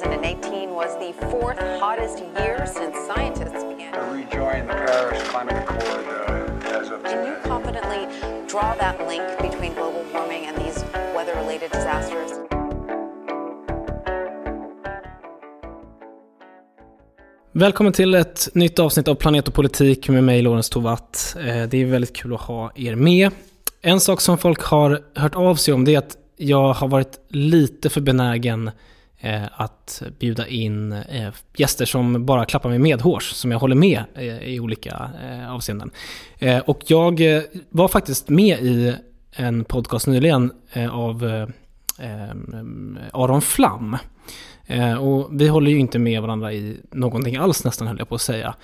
2018 was the fourth hottest year since scientists began. to rejoin the Paris Climate Accord uh, as of Can you confidently draw that link between global warming and these weather related disasters? Välkommen till ett nytt avsnitt av Planet och politik med mig, Lorentz Tovatt. Eh, Det är väldigt kul att ha er med. En sak som folk har hört av sig om det är att jag har varit lite för benägen Eh, att bjuda in eh, gäster som bara klappar mig medhårs, som jag håller med eh, i olika avseenden. Och jag var faktiskt med i en podcast nyligen av Aron Flam. Och vi håller ju inte med varandra i någonting alls nästan höll jag på att säga.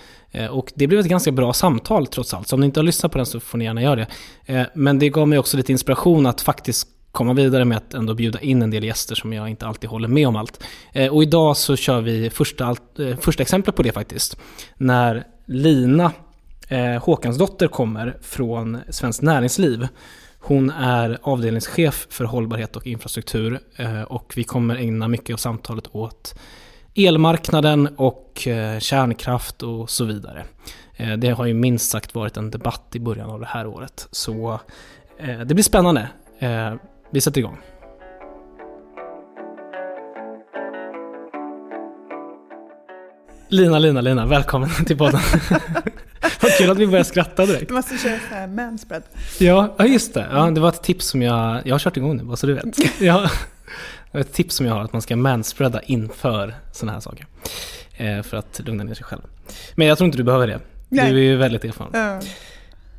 Och det blev ett ganska bra samtal trots allt. Så om ni inte har lyssnat på den så får ni gärna göra det. Men det gav mig också lite inspiration att faktiskt komma vidare med att ändå bjuda in en del gäster som jag inte alltid håller med om allt. Eh, och idag så kör vi första, eh, första exemplet på det faktiskt. När Lina eh, Håkansdotter kommer från Svenskt Näringsliv. Hon är avdelningschef för hållbarhet och infrastruktur eh, och vi kommer ägna mycket av samtalet åt elmarknaden och kärnkraft och så vidare. Det har ju minst sagt varit en debatt i början av det här året. Så det blir spännande. Vi sätter igång. Lina, Lina, Lina, välkommen till podden. Vad kul att vi börjar skratta direkt. Du måste köra så här manspread. Ja, just det. Ja, det var ett tips som jag... Jag har kört igång nu, bara så du vet. Ja, det var ett tips som jag har, att man ska manspreada inför sådana här saker. Eh, för att lugna ner sig själv. Men jag tror inte du behöver det. Nej. Du är ju väldigt erfaren. Ja.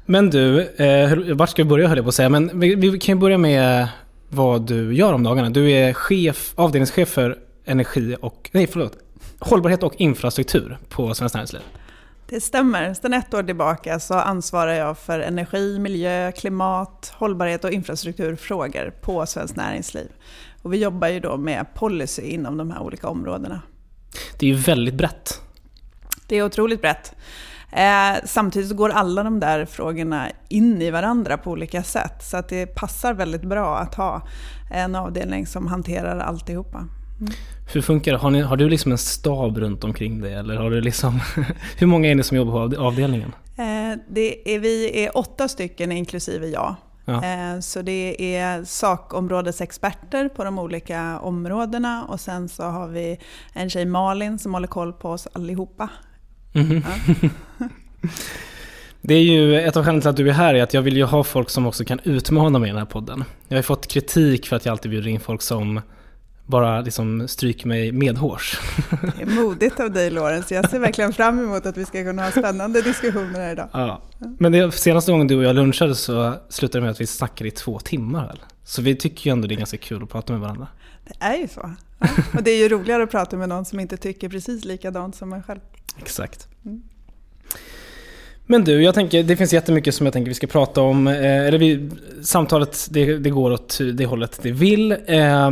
Men du, eh, vart ska vi börja höll jag på att säga. Men vi, vi kan ju börja med vad du gör om dagarna. Du är chef, avdelningschef för energi och... Nej, förlåt. Hållbarhet och infrastruktur på Svenskt Näringsliv. Det stämmer. Sedan ett år tillbaka så ansvarar jag för energi, miljö, klimat, hållbarhet och infrastrukturfrågor på Svenskt Näringsliv. Och vi jobbar ju då med policy inom de här olika områdena. Det är ju väldigt brett. Det är otroligt brett. Eh, samtidigt så går alla de där frågorna in i varandra på olika sätt. Så att det passar väldigt bra att ha en avdelning som hanterar alltihopa. Hur funkar det? Har, ni, har du liksom en stab runt omkring det? Eller har du liksom... hur många är ni som jobbar på avd- avdelningen? Eh, det är, vi är åtta stycken inklusive jag. Ja. Eh, Så det är sakområdesexperter på de olika områdena och sen så har vi en tjej Malin som håller koll på oss allihopa. Mhm. Ja. Det är ju ett av skälen till att du är här är att jag vill ju ha folk som också kan utmana mig i den här podden. Jag har ju fått kritik för att jag alltid bjuder in folk som bara liksom stryker mig medhårs. Det är modigt av dig Lorenz. Jag ser verkligen fram emot att vi ska kunna ha spännande diskussioner här idag. Ja. Men det senaste gången du och jag lunchade så slutade det med att vi snackade i två timmar väl? Så vi tycker ju ändå det är ganska kul att prata med varandra. Det är ju så. Ja. Och det är ju roligare att prata med någon som inte tycker precis likadant som en själv. Exakt. Mm. Men du, jag tänker, det finns jättemycket som jag tänker vi ska prata om. Eh, eller vi, samtalet, det, det går åt det hållet det vill. Eh,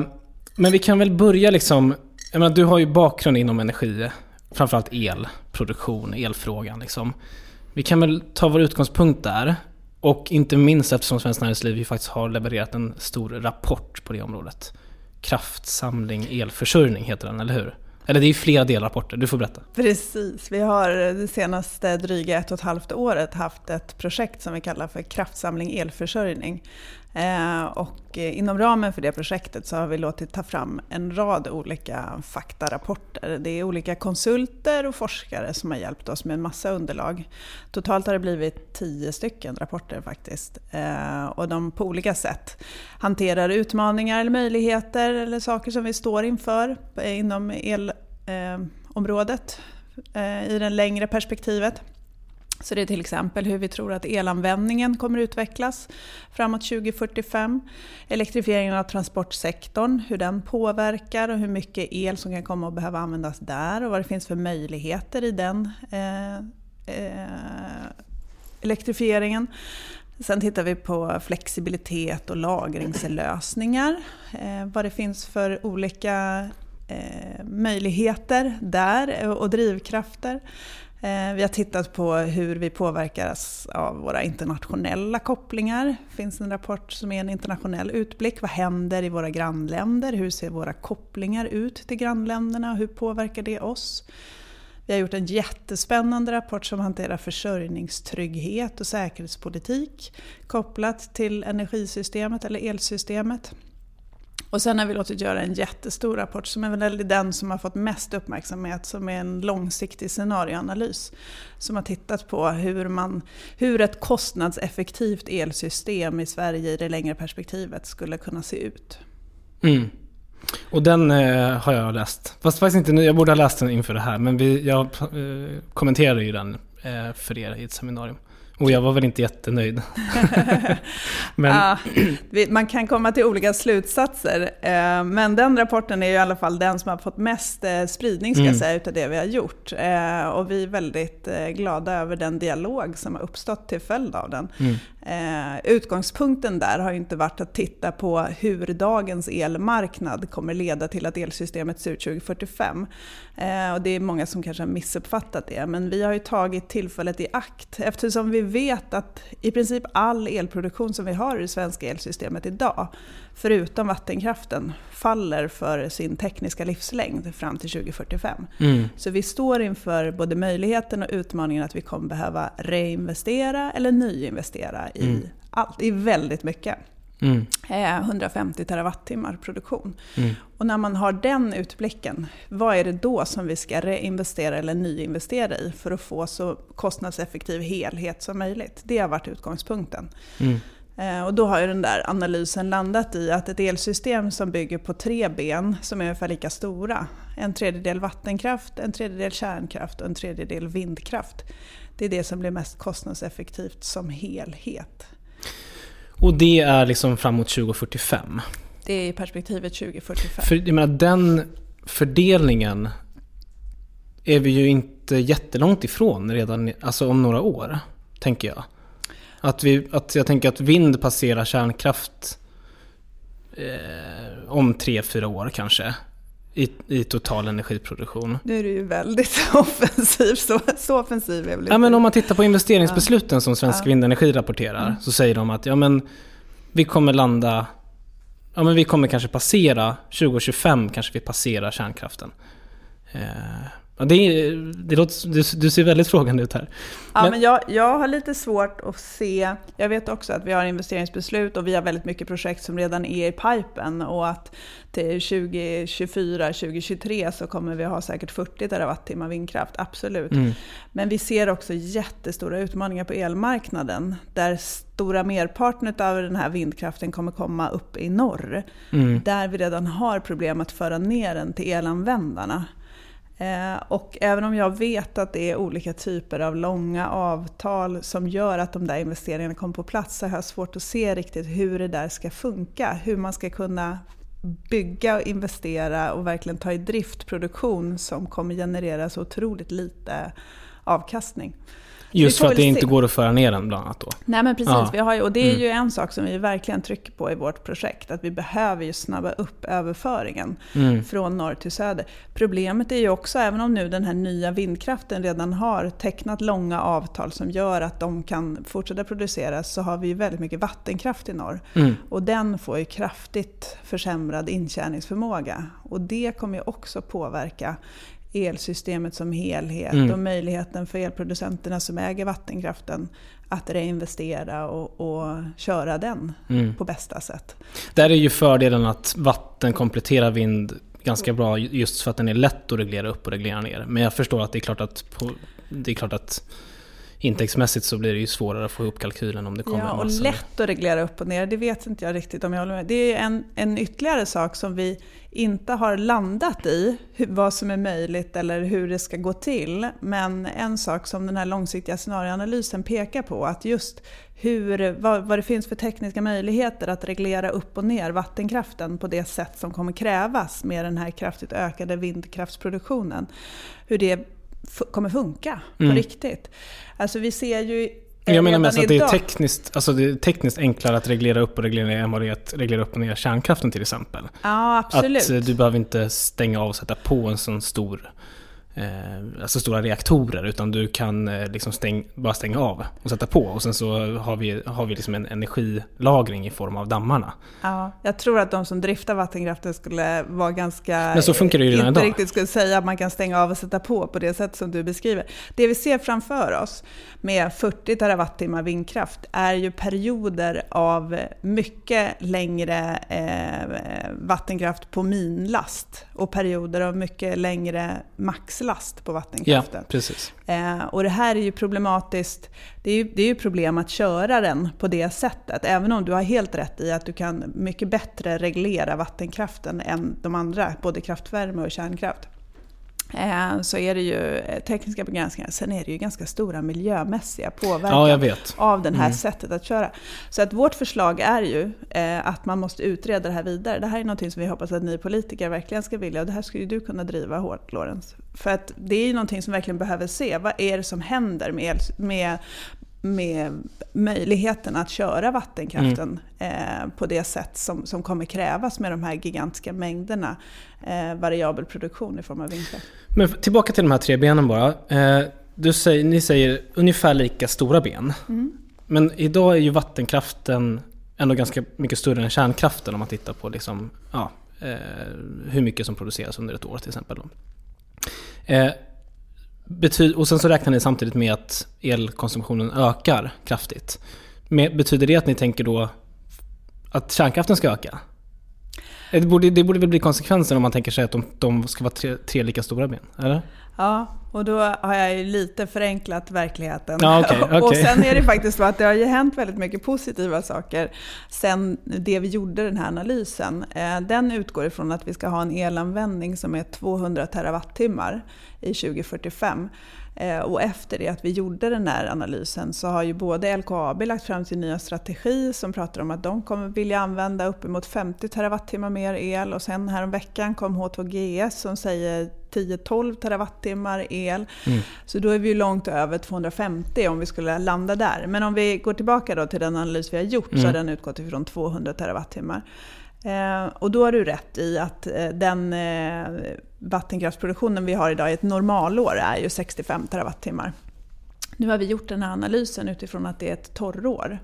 men vi kan väl börja liksom, jag menar, du har ju bakgrund inom energi, framförallt elproduktion, elfrågan liksom. Vi kan väl ta vår utgångspunkt där. Och inte minst eftersom Svenskt Näringsliv ju faktiskt har levererat en stor rapport på det området. Kraftsamling elförsörjning heter den, eller hur? Eller det är ju flera delrapporter, du får berätta. Precis, vi har det senaste dryga ett och ett halvt året haft ett projekt som vi kallar för Kraftsamling elförsörjning. Eh, och inom ramen för det projektet så har vi låtit ta fram en rad olika faktarapporter. Det är olika konsulter och forskare som har hjälpt oss med en massa underlag. Totalt har det blivit tio stycken rapporter faktiskt. Eh, och de på olika sätt hanterar utmaningar eller möjligheter eller saker som vi står inför inom elområdet eh, i det längre perspektivet. Så det är till exempel hur vi tror att elanvändningen kommer utvecklas framåt 2045. Elektrifieringen av transportsektorn, hur den påverkar och hur mycket el som kan komma att behöva användas där och vad det finns för möjligheter i den eh, eh, elektrifieringen. Sen tittar vi på flexibilitet och lagringslösningar. Eh, vad det finns för olika eh, möjligheter där och drivkrafter. Eh, vi har tittat på hur vi påverkas av våra internationella kopplingar. Det finns en rapport som är en internationell utblick. Vad händer i våra grannländer? Hur ser våra kopplingar ut till grannländerna? Hur påverkar det oss? Vi har gjort en jättespännande rapport som hanterar försörjningstrygghet och säkerhetspolitik kopplat till energisystemet eller elsystemet. Och sen har vi låtit göra en jättestor rapport som är väl den som har fått mest uppmärksamhet som är en långsiktig scenarioanalys. Som har tittat på hur, man, hur ett kostnadseffektivt elsystem i Sverige i det längre perspektivet skulle kunna se ut. Mm. Och den eh, har jag läst. Fast faktiskt inte nu, jag borde ha läst den inför det här. Men vi, jag eh, kommenterade ju den för er i ett seminarium. Och jag var väl inte jättenöjd. men... Ja, man kan komma till olika slutsatser. Eh, men den rapporten är i alla fall den som har fått mest eh, spridning ska mm. säga, utav det vi har gjort. Eh, och vi är väldigt glada över den dialog som har uppstått till följd av den. Eh, Utgångspunkten där har inte varit att titta på hur dagens elmarknad kommer leda till att elsystemet ser ut 2045. Eh, och det är många som kanske har missuppfattat det. Men vi har ju tagit tillfället i akt eftersom vi vet att i princip all elproduktion som vi har i det svenska elsystemet idag, förutom vattenkraften, faller för sin tekniska livslängd fram till 2045. Mm. Så vi står inför både möjligheten och utmaningen att vi kommer behöva reinvestera eller nyinvestera i mm. allt, i väldigt mycket. Mm. 150 eh, terawattimmar produktion. Mm. Och när man har den utblicken, vad är det då som vi ska reinvestera eller nyinvestera i för att få så kostnadseffektiv helhet som möjligt? Det har varit utgångspunkten. Mm. Eh, och då har ju den där analysen landat i att ett elsystem som bygger på tre ben som är ungefär lika stora, en tredjedel vattenkraft, en tredjedel kärnkraft och en tredjedel vindkraft. Det är det som blir mest kostnadseffektivt som helhet. Och det är liksom framåt 2045? Det är i perspektivet 2045. För jag menar, den fördelningen är vi ju inte jättelångt ifrån redan alltså om några år, tänker jag. Att, vi, att jag tänker att vind passerar kärnkraft eh, om tre, fyra år kanske i, i total energiproduktion. Nu är du ju väldigt offensiv. Så, så offensiv är väl ja, men Om man tittar på investeringsbesluten ja. som Svensk ja. Vindenergi rapporterar mm. så säger de att ja, men, vi kommer landa... Ja, men vi kommer kanske passera 2025 kanske vi passerar kärnkraften. Eh, Ja, det, det låter, du, du, ser väldigt frågande ut här. Ja, men, men jag, jag har lite svårt att se... Jag vet också att vi har investeringsbeslut och vi har väldigt mycket projekt som redan är i pipen och att till 2024, 2023 så kommer vi ha säkert 40 terawattimmar vindkraft, absolut. Mm. Men vi ser också jättestora utmaningar på elmarknaden där stora merparten av den här vindkraften kommer komma upp i norr. Mm. Där vi redan har problem att föra ner den till elanvändarna. Eh, och även om jag vet att det är olika typer av långa avtal som gör att de där investeringarna kommer på plats så har jag svårt att se riktigt hur det där ska funka. Hur man ska kunna bygga och investera och verkligen ta i drift produktion som kommer generera så otroligt lite avkastning. Just för att det se. inte går att föra ner den bland annat då? Nej men precis, ja. vi har ju, och det är mm. ju en sak som vi verkligen trycker på i vårt projekt. Att vi behöver ju snabba upp överföringen mm. från norr till söder. Problemet är ju också, även om nu den här nya vindkraften redan har tecknat långa avtal som gör att de kan fortsätta produceras, så har vi ju väldigt mycket vattenkraft i norr. Mm. Och den får ju kraftigt försämrad intjäningsförmåga. Och det kommer ju också påverka elsystemet som helhet mm. och möjligheten för elproducenterna som äger vattenkraften att reinvestera och, och köra den mm. på bästa sätt. Där är ju fördelen att vatten kompletterar vind ganska bra just för att den är lätt att reglera upp och reglera ner. Men jag förstår att det är klart att, på, det är klart att intäktsmässigt så blir det ju svårare att få ihop kalkylen om det kommer ja, en massa... och lätt att reglera upp och ner, det vet inte jag riktigt om jag håller med. Det är en, en ytterligare sak som vi inte har landat i, vad som är möjligt eller hur det ska gå till. Men en sak som den här långsiktiga scenarioanalysen pekar på, att just hur, vad, vad det finns för tekniska möjligheter att reglera upp och ner vattenkraften på det sätt som kommer krävas med den här kraftigt ökade vindkraftsproduktionen. Hur det kommer funka mm. på riktigt. Alltså vi ser ju jag menar mest att det är, tekniskt, alltså det är tekniskt enklare att reglera upp och reglera ner än vad det är att reglera upp och ner kärnkraften till exempel. Ja, absolut. Att eh, du behöver inte stänga av och sätta på en sån stor eh, alltså stora reaktorer utan du kan eh, liksom stäng, bara stänga av och sätta på och sen så har vi, har vi liksom en energilagring i form av dammarna. Ja, jag tror att de som driftar vattenkraften skulle vara ganska... Men så funkar det ju redan inte idag. riktigt skulle säga att man kan stänga av och sätta på på det sätt som du beskriver. Det vi ser framför oss med 40 terawattimmar vindkraft är ju perioder av mycket längre eh, vattenkraft på minlast och perioder av mycket längre maxlast på Ja, vattenkraften. precis. Eh, och det här är ju problematiskt. Det är ju, det är ju problem att köra den på det sättet. Även om du har helt rätt i att du kan mycket bättre reglera vattenkraften än de andra, både kraftvärme och kärnkraft. Eh, så är det ju eh, tekniska begränsningar. Sen är det ju ganska stora miljömässiga påverkan Ja, av det här Mm. sättet att köra. Så att vårt förslag är ju eh, att man måste utreda det här vidare. Det här är något som vi hoppas att ni politiker verkligen ska vilja och det här skulle ju du kunna driva hårt, Lorenz. För att det är ju någonting som verkligen behöver se. Vad är det som händer med, med, med möjligheten att köra vattenkraften eh, på det sätt som, som kommer krävas med de här gigantiska mängderna eh, variabel produktion i form av vindkraft. Men tillbaka till de här tre benen bara. Eh, du säger, ni säger ungefär lika stora ben. Men idag är ju vattenkraften ändå ganska mycket större än kärnkraften om man tittar på liksom, ja, hur mycket som produceras under ett år till exempel. Eh, och sen så räknar ni samtidigt med att elkonsumtionen ökar kraftigt. Men betyder det att ni tänker då att kärnkraften ska öka? Eh, det borde, det borde väl bli konsekvensen om man tänker sig att de, de ska vara tre, tre lika stora ben? Eller? Ja, och då har jag ju lite förenklat verkligheten. Ja, okej, okej. Och sen är det faktiskt så att det har ju hänt väldigt mycket positiva saker sen det vi gjorde den här analysen. Eh, Den utgår ifrån att vi ska ha en elanvändning som är 200 terawattimmar i 2045. Eh, Och efter det att vi gjorde den här analysen så har ju både LKAB lagt fram sin nya strategi som pratar om att de kommer vilja använda uppemot 50 terawattimmar mer el och sen häromveckan kom H2GS som säger 10-12 terawattimmar el. Så då är vi långt över 250 om vi skulle landa där. Men om vi går tillbaka då till den analys vi har gjort så har den utgått ifrån 200 terawattimmar. Eh, och då har du rätt i att eh, den eh, vattenkraftsproduktionen vi har idag i ett normalår är ju 65 terawattimmar. Nu har vi gjort den här analysen utifrån att det är ett torrår.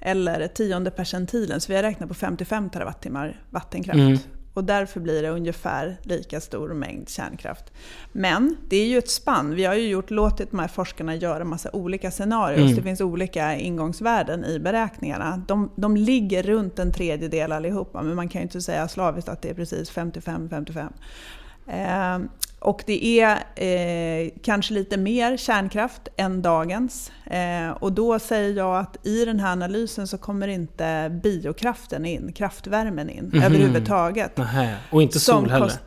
Eller tionde percentilen, så vi har räknat på 55 terawattimmar vattenkraft. Mm. Och därför blir det ungefär lika stor mängd kärnkraft. Men det är ju ett spann. Vi har ju gjort, låtit de här forskarna göra massa olika scenarier. Mm. Det finns olika ingångsvärden i beräkningarna. De, de ligger runt en tredjedel allihopa, men man kan ju inte säga slaviskt att det är precis 55-55. Eh, och det är eh, kanske lite mer kärnkraft än dagens. Eh, och då säger jag att i den här analysen så kommer inte biokraften in, kraftvärmen in Mhm. överhuvudtaget. Nähä. Och inte sol heller? kost-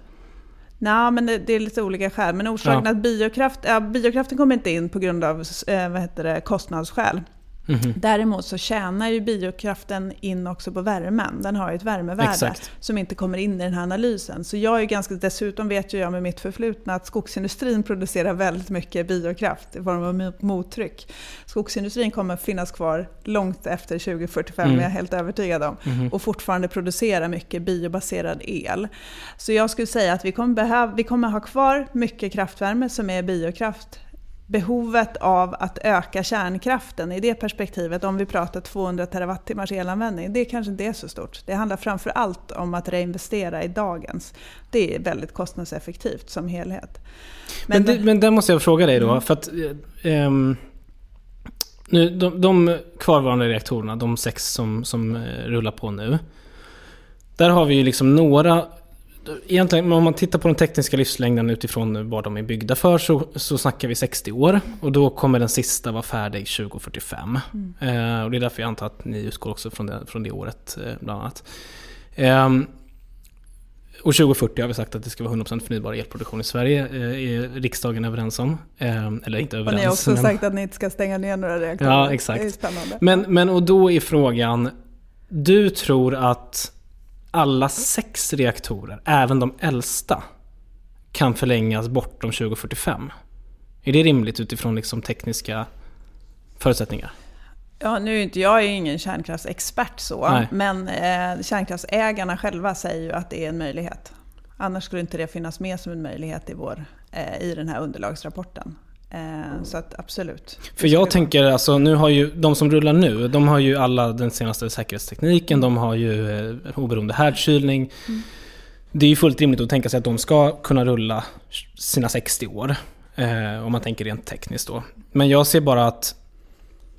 Nej, men det, det är lite olika skäl. Men orsaken Ja. att biokraft, ja, biokraften kommer inte in på grund av eh, vad heter det, kostnadsskäl. Mhm. Däremot så tjänar ju biokraften in också på värmen. Den har ju ett värmevärde Exakt. som inte kommer in i den här analysen. Så jag är ganska, dessutom vet ju jag med mitt förflutna att skogsindustrin producerar väldigt mycket biokraft i form av mo- mottryck. Skogsindustrin kommer finnas kvar långt efter 2045, Mm. är jag helt övertygad om. Och fortfarande producera mycket biobaserad el. Så jag skulle säga att vi kommer, behöva, vi kommer ha kvar mycket kraftvärme som är biokraft behovet av att öka kärnkraften i det perspektivet, om vi pratar 200 terawattimmars elanvändning, det kanske inte är så stort. Det handlar framför allt om att reinvestera i dagens. Det är väldigt kostnadseffektivt som helhet. Men, det, men där måste jag fråga dig då, Mm. för att ehm, nu, de, de kvarvarande reaktorerna, de sex som, som eh, rullar på nu. Där har vi ju liksom några Egentligen om man tittar på den tekniska livslängden utifrån vad de är byggda för så, så snackar vi 60 år. Och då kommer den sista vara färdig 2045. Eh, och det är därför jag antar att ni utgår också från det, från det året eh, bland annat. Ehm, och 2040 har vi sagt att det ska vara 100% förnybar elproduktion i Sverige. Eh, är riksdagen överens om. Eh, eller inte Och överens. ni har också men- sagt att ni inte ska stänga ner några reaktorer. Ja, exakt. Det är spännande. Men, men och då är frågan, du tror att alla sex reaktorer, även de äldsta, kan förlängas bortom 2045? Är det rimligt utifrån liksom tekniska förutsättningar? Ja, nu är inte jag är ingen kärnkraftsexpert så, Nej. men eh, kärnkraftsägarna själva säger ju att det är en möjlighet. Annars skulle inte det finnas med som en möjlighet i, vår, eh, i den här underlagsrapporten. Eh, så att absolut. För jag tänker, alltså nu har ju de som rullar nu, de har ju alla den senaste säkerhetstekniken, de har ju eh, oberoende härdkylning. Mm. Det är ju fullt rimligt att tänka sig att de ska kunna rulla sina 60 år. Eh, om man tänker rent tekniskt då. Men jag ser bara att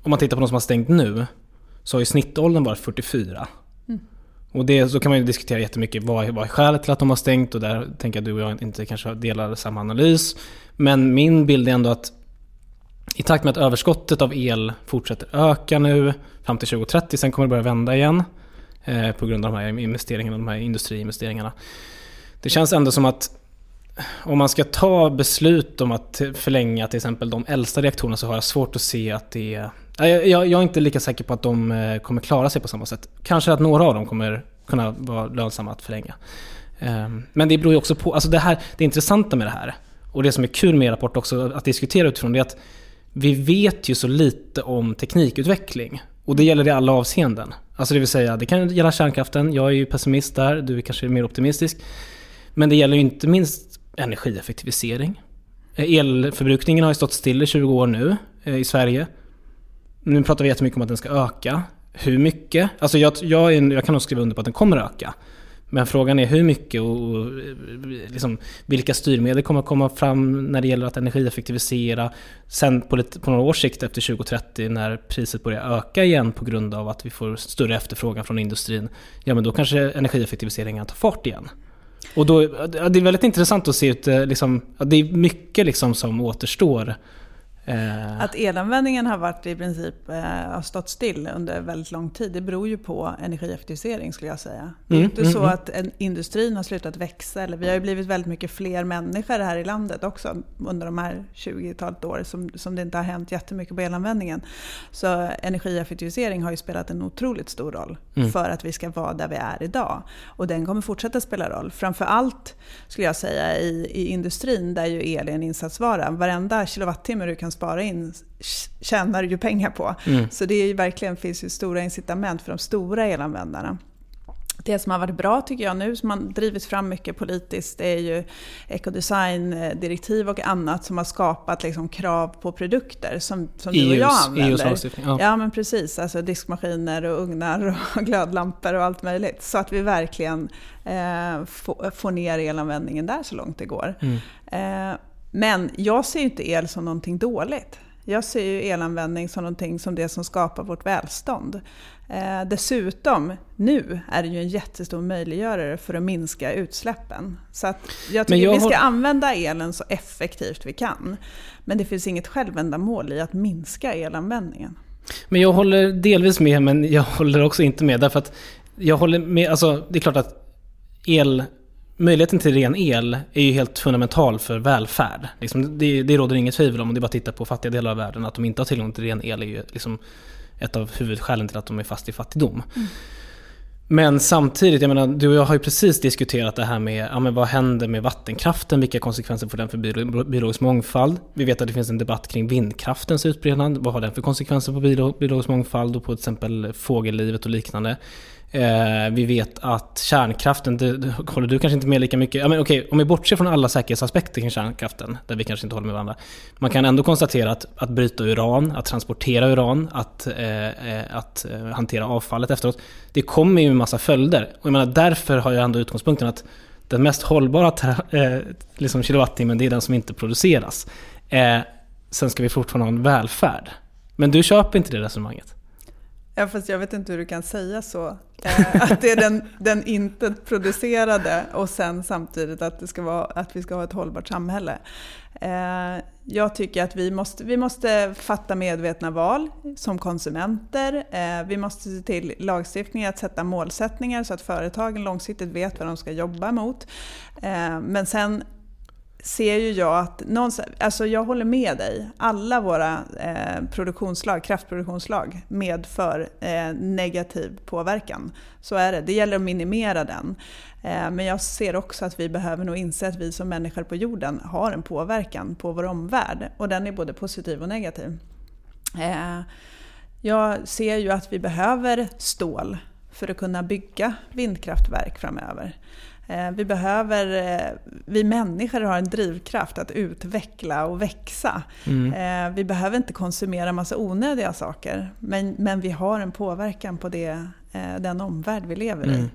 om man tittar på de som har stängt nu så har ju snittåldern varit 44. Och det, så kan man ju diskutera jättemycket vad, vad är skälet till att de har stängt och där tänker jag att du och jag inte kanske delar samma analys. Men min bild är ändå att i takt med att överskottet av el fortsätter öka nu fram till 2030, sen kommer det börja vända igen eh, på grund av de här investeringarna, de här industriinvesteringarna. Det känns ändå som att om man ska ta beslut om att förlänga till exempel de äldsta reaktorerna så har jag svårt att se att det är... Jag, jag, jag är inte lika säker på att de eh, kommer klara sig på samma sätt. Kanske att några av dem kommer kunna vara lönsamma att förlänga. Ehm, men det beror ju också på, alltså det, här, det intressanta med det här och det som är kul med er rapport också att diskutera utifrån det är att vi vet ju så lite om teknikutveckling. Och det gäller i alla avseenden. Alltså det vill säga, det kan gälla kärnkraften, jag är ju pessimist där, du är kanske mer optimistisk. Men det gäller ju inte minst energieffektivisering. Eh, elförbrukningen har ju stått still i 20 år nu eh, i Sverige. Nu pratar vi jättemycket om att den ska öka. Hur mycket? Alltså jag, jag, jag kan nog skriva under på att den kommer att öka. Men frågan är hur mycket och liksom, vilka styrmedel kommer att komma fram när det gäller att energieffektivisera. Sen på, lite, på några års sikt efter 2030 när priset börjar öka igen på grund av att vi får större efterfrågan från industrin. Ja men då kanske energieffektiviseringen tar fart igen. Och då, det är väldigt intressant att se ut, eh, liksom, det är mycket liksom som återstår att elanvändningen har varit i princip eh, har stått still under väldigt lång tid, det beror ju på energieffektivisering skulle jag säga. Det är mm, inte mm, så mm. att industrin har slutat växa, eller vi har ju blivit väldigt mycket fler människor här i landet också under de här 20-talet år som, som det inte har hänt jättemycket på elanvändningen. Så energieffektivisering har ju spelat en otroligt stor roll mm. för att vi ska vara där vi är idag. Och den kommer fortsätta spela roll. Framförallt skulle jag säga i, i industrin där ju el är en insatsvara. Varenda kilowattimme du kan spara in tjänar ju pengar på. Mm. Så det är ju verkligen finns ju stora incitament för de stora elanvändarna. Det som har varit bra tycker jag nu, som har drivits fram mycket politiskt, det är ju ekodesigndirektiv och annat som har skapat liksom krav på produkter som, som du och jag använder. EUs ja. ja men precis, alltså diskmaskiner och ugnar och glödlampor och allt möjligt. Så att vi verkligen eh, får ner elanvändningen där så långt det går. Mm. Eh, men jag ser inte el som någonting dåligt. Jag ser ju elanvändning som någonting som det som skapar vårt välstånd. Eh, dessutom, nu är det ju en jättestor möjliggörare för att minska utsläppen. Så jag tycker jag vi ska har... använda elen så effektivt vi kan. Men det finns inget självändamål i att minska elanvändningen. Men jag håller delvis med, men jag håller också inte med. Därför att jag håller med, alltså det är klart att el möjligheten till ren el är ju helt fundamental för välfärd. Liksom, det, det råder inget tvivel om, och det är bara att titta på fattiga delar av världen, att de inte har tillgång till ren el är ju liksom ett av huvudskälen till att de är fast i fattigdom. Mm. Men samtidigt, jag menar, du och jag har ju precis diskuterat det här med ja, men vad händer med vattenkraften, vilka konsekvenser får den för biologisk mångfald? Vi vet att det finns en debatt kring vindkraftens utbredning, vad har den för konsekvenser på biologisk mångfald och på till exempel fågellivet och liknande? Eh, vi vet att kärnkraften, det, det håller du kanske inte med lika mycket. Ja, men okej, om vi bortser från alla säkerhetsaspekter kring kärnkraften, där vi kanske inte håller med varandra. Man kan ändå konstatera att, att bryta uran, att transportera uran, att, eh, eh att eh, hantera avfallet efteråt. Det kommer ju en massa följder. Och jag menar, därför har jag ändå utgångspunkten att den mest hållbara eh, liksom kilowattimmen, det är den som inte produceras. Eh, sen ska vi fortfarande ha en välfärd. Men du köper inte det resonemanget? Ja, fast jag vet inte hur du kan säga så. Eh, att det är den, den inte producerade och sen samtidigt att, det ska vara, att vi ska ha ett hållbart samhälle. Eh, jag tycker att vi måste, vi måste fatta medvetna val som konsumenter. Eh, vi måste se till lagstiftningen att sätta målsättningar så att företagen långsiktigt vet vad de ska jobba mot. Men sen ser ju jag att, alltså jag håller med dig, alla våra eh, produktionslag, kraftproduktionslag medför eh, negativ påverkan. Så är det, det gäller att minimera den. Eh, men jag ser också att vi behöver nog inse att vi som människor på jorden har en påverkan på vår omvärld och den är både positiv och negativ. Eh, jag ser ju att vi behöver stål för att kunna bygga vindkraftverk framöver. Eh, vi behöver, eh, vi människor har en drivkraft att utveckla och växa. Mm. Vi behöver inte konsumera massa onödiga saker, men, men vi har en påverkan på det, den omvärld vi lever i.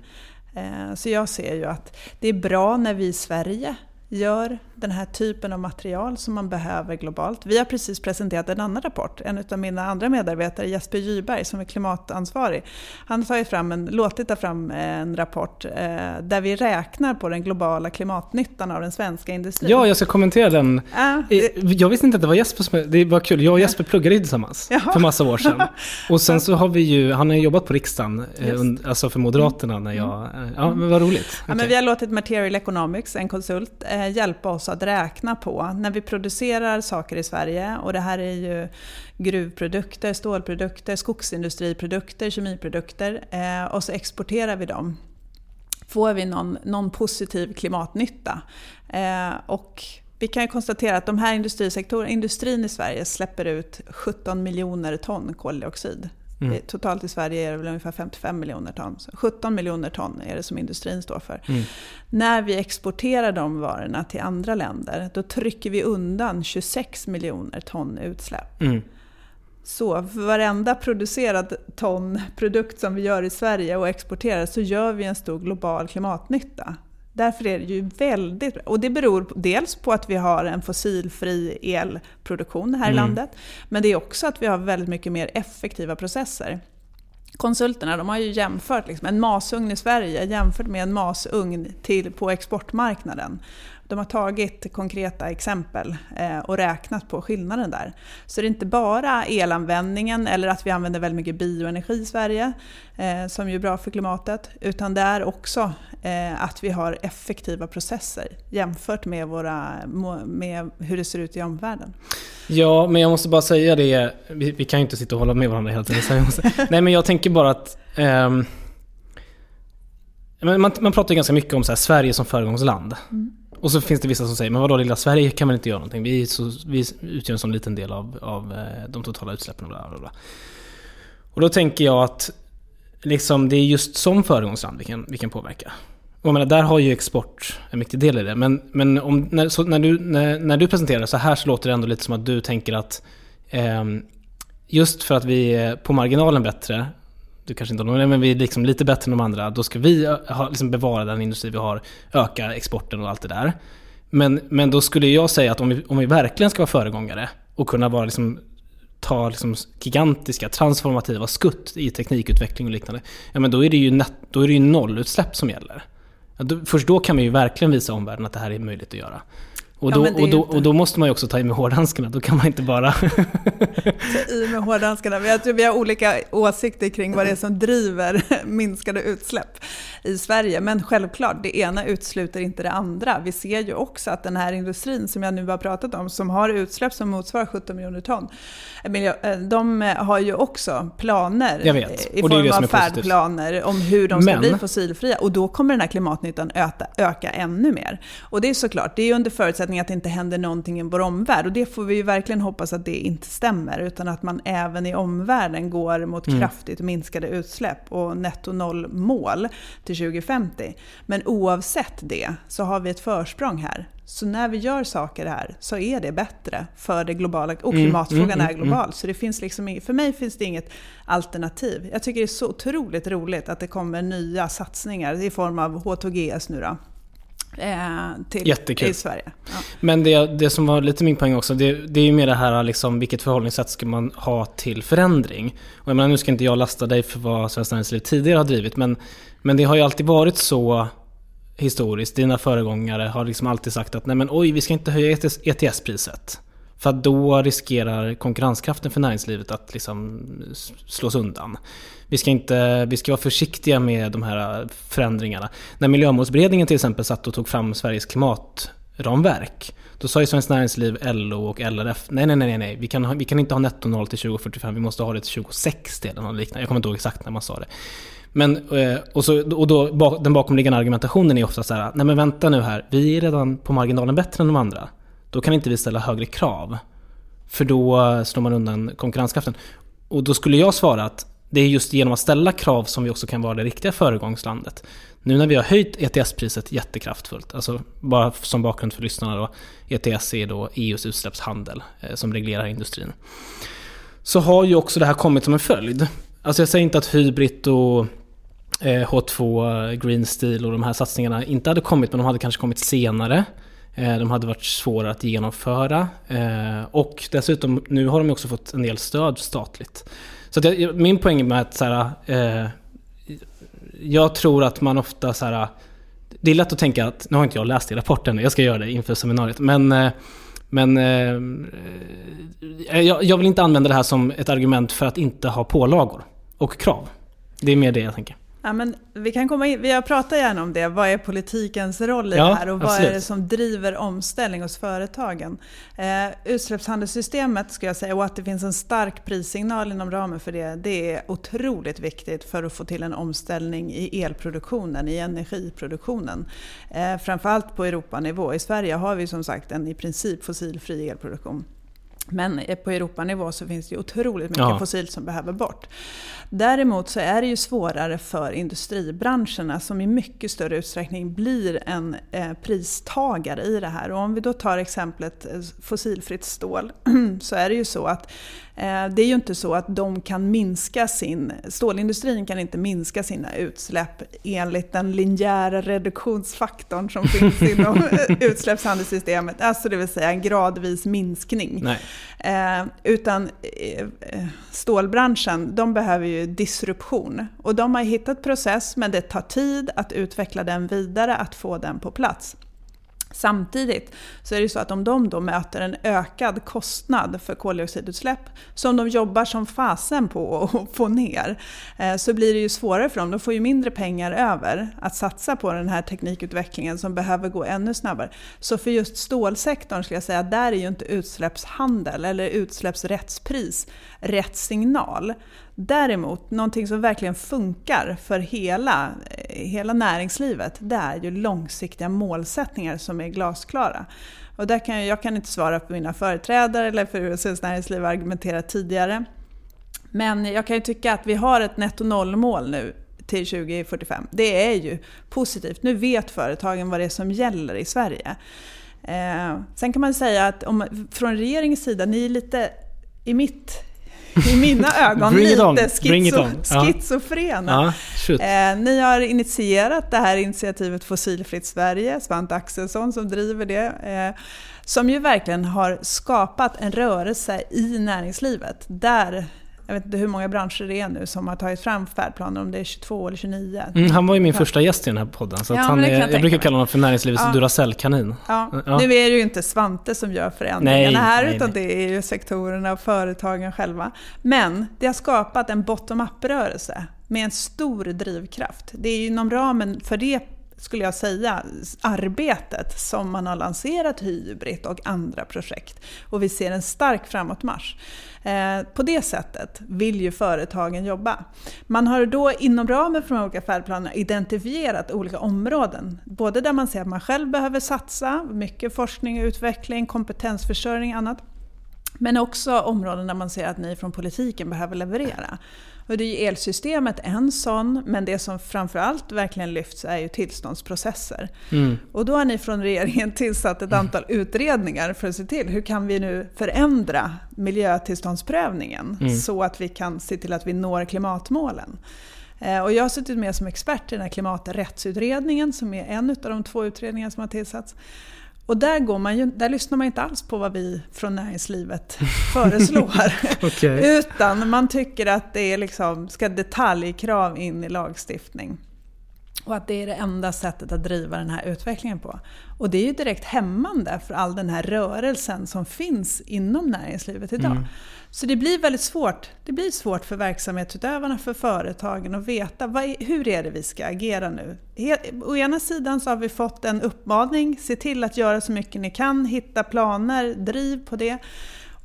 Mm. Så jag ser ju att det är bra när vi i Sverige gör den här typen av material som man behöver globalt. Vi har precis presenterat en annan rapport. En av mina andra medarbetare, Jesper Gyberg, som är klimatansvarig, han har fram en, låtit ta fram en rapport eh, där vi räknar på den globala klimatnyttan av den svenska industrin. Ja, jag ska kommentera den. Äh, det... Jag visste inte att det var Jesper som... Det var kul. Jag och Jesper pluggade tillsammans Jaha. för massa år sedan. Och sen så har vi ju... Han har ju jobbat på riksdagen, eh, alltså för Moderaterna, när jag... Mm. Ja, men vad roligt. Ja, men vi har låtit Material Economics, en konsult, eh, hjälpa oss att räkna på när vi producerar saker i Sverige. Och det här är ju gruvprodukter, stålprodukter, skogsindustriprodukter, kemiprodukter. Eh, och så exporterar vi dem. Får vi någon, någon positiv klimatnytta? Eh, och vi kan konstatera att de här industrisektorerna, industrin i Sverige släpper ut 17 miljoner ton koldioxid Mm. Totalt i Sverige är det väl ungefär 55 miljoner ton. Så 17 miljoner ton är det som industrin står för. Mm. När vi exporterar de varorna till andra länder, då trycker vi undan 26 miljoner ton utsläpp. Mm. Så för varenda producerad ton produkt som vi gör i Sverige och exporterar så gör vi en stor global klimatnytta. Därför är det ju väldigt Och det beror dels på att vi har en fossilfri elproduktion här mm. i landet. Men det är också att vi har väldigt mycket mer effektiva processer. Konsulterna de har ju jämfört liksom en masugn i Sverige jämfört med en masugn till, på exportmarknaden. De har tagit konkreta exempel eh, och räknat på skillnaden där. Så det är inte bara elanvändningen eller att vi använder väldigt mycket bioenergi i Sverige, eh, som ju är bra för klimatet, utan det är också eh, att vi har effektiva processer jämfört med, våra, med hur det ser ut i omvärlden. Ja, men jag måste bara säga det, vi, vi kan ju inte sitta och hålla med varandra hela tiden. Nej, men jag tänker bara att um, man, man pratar ganska mycket om så här, Sverige som föregångsland. Mm. Och så finns det vissa som säger, men vadå lilla Sverige kan väl inte göra någonting? Vi, så, vi utgör en sån liten del av, av eh, de totala utsläppen. Och, bla bla bla. och då tänker jag att liksom, det är just som föregångsland vi kan, vi kan påverka. Och jag menar, där har ju export en viktig del i det. Men, men om, när, så, när, du, när, när du presenterar så här så låter det ändå lite som att du tänker att eh, just för att vi är på marginalen bättre du kanske inte har någon, men vi är liksom lite bättre än de andra. Då ska vi eh, ha, liksom bevara den industri vi har, öka exporten och allt det där. Men, men då skulle jag säga att om vi, om vi verkligen ska vara föregångare och kunna vara liksom, ta liksom gigantiska transformativa skutt i teknikutveckling och liknande. Ja men då är det ju, net, då är det ju nollutsläpp som gäller. Ja, då, först då kan vi ju verkligen visa omvärlden att det här är möjligt att göra. Och då, ja, och, då, och då måste man ju också ta i med hårdhandskarna, då kan man inte bara... ta i med hårdhandskarna. Jag tror vi har olika åsikter kring vad det är som driver minskade utsläpp i Sverige. Men självklart, det ena utesluter inte det andra. Vi ser ju också att den här industrin som jag nu har pratat om, som har utsläpp som motsvarar 17 miljoner ton, eh, de har ju också planer i form av färdplaner om hur de ska Men... bli fossilfria. Och då kommer den här klimatnyttan öka, öka ännu mer. Och det är såklart, det är under förutsättning att det inte händer någonting i vår omvärld. Och det får vi ju verkligen hoppas att det inte stämmer, utan att man även i omvärlden går mot mm. kraftigt minskade utsläpp och netto noll-mål till 2050. Men oavsett det så har vi ett försprång här. Så när vi gör saker här så är det bättre för det globala, och mm, klimatfrågan mm, mm, är global. Mm. Så det finns liksom, för mig finns det inget alternativ. Jag tycker det är så otroligt roligt att det kommer nya satsningar i form av H2GS nu då. Eh, till, Jättekul. i Sverige. Ja. Men det, det som var lite min poäng också, det, det är ju mer det här liksom, vilket förhållningssätt ska man ha till förändring? Och jag menar, nu ska inte jag lasta dig för vad Svenskt Näringsliv tidigare har drivit, men, men det har ju alltid varit så historiskt. Dina föregångare har liksom alltid sagt att nej men oj, vi ska inte höja ETS-priset. För att då riskerar konkurrenskraften för näringslivet att liksom slås undan. Vi ska, inte, vi ska vara försiktiga med de här förändringarna. När Miljömålsberedningen till exempel satt och tog fram Sveriges klimatramverk. Då sa ju Svenskt Näringsliv, LO och LRF nej, nej, nej, nej, vi kan, vi kan inte ha netto noll till 2045, vi måste ha det till 2060 eller något liknande. Jag kommer inte ihåg exakt när man sa det. Men, eh, och, så, och då, den bakomliggande argumentationen är ofta så här, nej men vänta nu här, vi är redan på marginalen bättre än de andra. Då kan inte vi ställa högre krav. För då slår man undan konkurrenskraften. Och då skulle jag svara att det är just genom att ställa krav som vi också kan vara det riktiga föregångslandet. Nu när vi har höjt ETS-priset jättekraftfullt, alltså bara som bakgrund för lyssnarna då, ETS är då EUs utsläppshandel eh, som reglerar industrin. Så har ju också det här kommit som en följd. Alltså jag säger inte att Hybrid och eh, H2 eh, Green Steel och de här satsningarna inte hade kommit, men de hade kanske kommit senare. Eh, de hade varit svåra att genomföra. Eh, och dessutom, nu har de också fått en del stöd statligt. Så att jag, min poäng med att så här, eh, jag tror att man ofta så här, det är lätt att tänka att, nu har inte jag läst i rapporten, jag ska göra det inför seminariet, men men eh, jag, jag vill inte använda det här som ett argument för att inte ha pålagor och krav. Det är mer det jag tänker. Ja, men vi, kan komma in, vi har pratat gärna om det. Vad är politikens roll i ja, det här och vad absolut. är det som driver omställning hos företagen? Eh, utsläppshandelssystemet ska jag säga och att det finns en stark prissignal inom ramen för det. Det är otroligt viktigt för att få till en omställning i elproduktionen, i energiproduktionen. Eh, framförallt på Europanivå. I Sverige har vi som sagt en i princip fossilfri elproduktion. Men på Europanivå så finns det otroligt mycket ja. fossilt som behöver bort. Däremot så är det ju svårare för industribranscherna som i mycket större utsträckning blir en eh, pristagare i det här. Och om vi då tar exemplet eh, fossilfritt stål så är det ju så att Eh, det är ju inte så att de kan minska sin, stålindustrin kan inte minska sina utsläpp enligt den linjära reduktionsfaktorn som finns inom utsläppshandelssystemet, alltså det vill säga en gradvis minskning. Eh, utan eh, stålbranschen, de behöver ju disruption. Och de har hittat process, men det tar tid att utveckla den vidare, att få den på plats. Samtidigt så är det så att om de då möter en ökad kostnad för koldioxidutsläpp som de jobbar som fasen på att få ner eh, så blir det ju svårare för dem. De får ju mindre pengar över att satsa på den här teknikutvecklingen som behöver gå ännu snabbare. Så för just stålsektorn skulle jag säga, där är ju inte utsläppshandel eller utsläppsrättspris rätt signal. Däremot, någonting som verkligen funkar för hela, eh, hela näringslivet, det är ju långsiktiga målsättningar som är glasklara. Och där kan jag, jag kan inte svara på mina företrädare eller för hur Svenskt Näringsliv argumenterat tidigare. Men jag kan ju tycka att vi har ett netto noll-mål nu till 2045. Det är ju positivt. Nu vet företagen vad det är som gäller i Sverige. Eh, sen kan man säga att om, från regeringens sida, ni är lite i mitt i mina ögon lite schizo schizofrena. Ja, eh, ni har initierat det här initiativet Fossilfritt Sverige, Svante Axelsson som driver det. Eh, som ju verkligen har skapat en rörelse i näringslivet där jag vet inte hur många branscher det är nu som har tagit fram färdplaner, om det är 22 eller 29. Mm, han var ju min första gäst i den här podden, så ja, han är, jag, jag brukar kalla honom för näringslivets ja. Duracell-kanin. Ja. ja. Nu är det ju inte Svante som gör förändringarna nej, här, nej, utan nej. det är ju sektorerna och företagen själva. Men det har skapat en bottom-up-rörelse med en stor drivkraft. Det är inom ramen för det skulle jag säga, arbetet som man har lanserat Hybrid och andra projekt. Och vi ser en stark framåtmarsch. Eh, på det sättet vill ju företagen jobba. Man har då inom ramen för de olika färdplanerna identifierat olika områden. Både där man ser att man själv behöver satsa, mycket forskning och utveckling, kompetensförsörjning och annat. Men också områden där man ser att ni från politiken behöver leverera. Och det är ju elsystemet en sån, men det som framförallt verkligen lyfts är ju tillståndsprocesser. Mm. Och då har ni från regeringen tillsatt ett antal utredningar för att se till hur kan vi nu förändra miljötillståndsprövningen mm. så att vi kan se till att vi når klimatmålen. Eh, och jag har suttit med som expert i den här klimaträttsutredningen som är en av de två utredningar som har tillsatts. Och där, går man ju, där lyssnar man inte alls på vad vi från näringslivet föreslår. okay. Utan man tycker att det är liksom, ska detaljkrav in i lagstiftning. Och att det är det enda sättet att driva den här utvecklingen på. Och det är ju direkt hämmande för all den här rörelsen som finns inom näringslivet idag. Mm. Så det blir väldigt svårt. Det blir svårt för verksamhetsutövarna, för företagen att veta vad, hur är det vi ska agera nu. Å ena sidan så har vi fått en uppmaning, se till att göra så mycket ni kan, hitta planer, driv på det.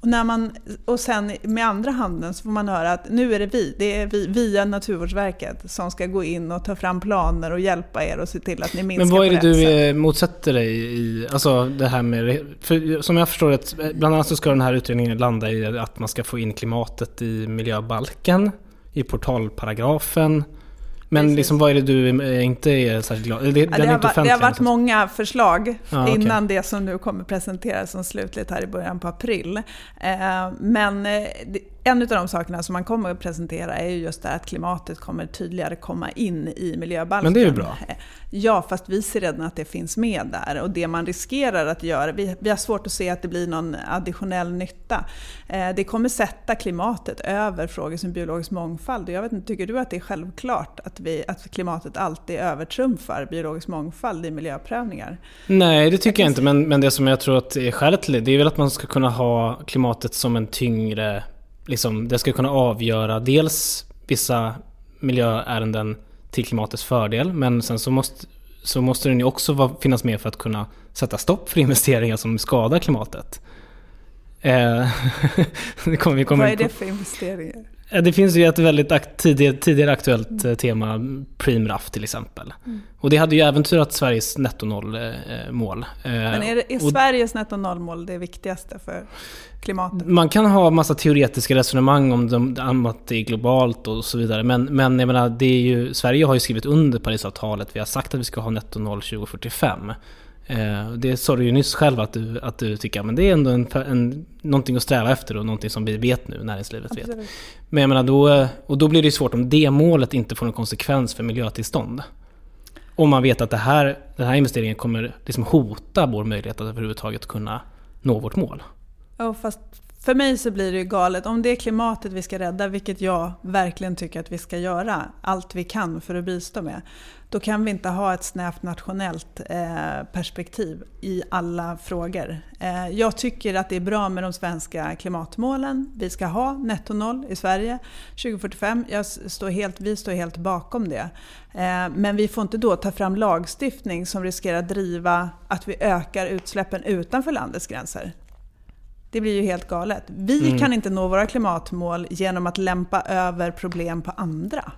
Och, när man, och sen med andra handen så får man höra att nu är det vi, det är vi via Naturvårdsverket som ska gå in och ta fram planer och hjälpa er och se till att ni minskar Men vad är det du sätt. motsätter dig i, alltså det här med, för som jag förstår det, bland annat så ska den här utredningen landa i att man ska få in klimatet i miljöbalken. i portalparagrafen. Men Precis. liksom, vad är det du är- inte är särskilt glad det, Ja, det, har inte varit, det har varit alltså. många förslag okej. innan det som nu kommer presenteras som slutligt här i början på april. Eh, men eh, det- en av de sakerna som man kommer att presentera är ju just det att klimatet kommer tydligare komma in i miljöbalken. Men det är ju bra. Eh, Ja, fast vi ser redan att det finns med där. Och det man riskerar att göra, vi, vi har svårt att se att det blir någon additionell nytta. Eh, det kommer sätta klimatet över frågor som biologisk mångfald. Och jag vet inte, tycker du att det är självklart att, vi, att klimatet alltid övertrumfar biologisk mångfald i miljöprövningar? Nej, det tycker jag inte. Men, men det som jag tror att är skälet till det, det är väl att man ska kunna ha klimatet som en tyngre... Liksom, det ska kunna avgöra dels vissa miljöärenden till klimatets fördel, men sen så måste, så måste den ju också vara, finnas med för att kunna sätta stopp för investeringar som skadar klimatet. Eh, det kommer, vi kommer Vad är det för investeringar? Ja, Det finns ju ett väldigt akt- tidigare, tidigare aktuellt eh, tema, Preemraff till exempel. Mm. Och det hade ju äventyrat Sveriges nettonollmål. Eh, Men är, det, är och Sveriges netto-nollmål det viktigaste för klimatet? man kan ha massa teoretiska resonemang om, de, om att det är globalt och så vidare. Men, men jag menar, det är ju, Sverige har ju skrivit under Parisavtalet. Vi har sagt att vi ska ha netto noll 2045. Eh, det sa du ju nyss själv att du, att du tycker men det är ändå en, en, någonting att sträva efter och någonting som vi vet nu, näringslivet vet. Absolut. Men jag menar, då, och då blir det ju svårt om det målet inte får någon konsekvens för miljötillstånd. Om man vet att det här, den här investeringen kommer liksom hota vår möjlighet att överhuvudtaget kunna nå vårt mål. Ja, fast för mig så blir det ju galet. Om det är klimatet vi ska rädda, vilket jag verkligen tycker att vi ska göra, allt vi kan för att bistå med, då kan vi inte ha ett snävt nationellt eh, perspektiv i alla frågor. Eh, jag tycker att det är bra med de svenska klimatmålen. Vi ska ha netto noll i Sverige 2045. Jag står helt, vi står helt bakom det. Eh, men vi får inte då ta fram lagstiftning som riskerar att driva att vi ökar utsläppen utanför landets gränser. Det blir ju helt galet. Vi Mm. kan inte nå våra klimatmål genom att lämpa över problem på andra.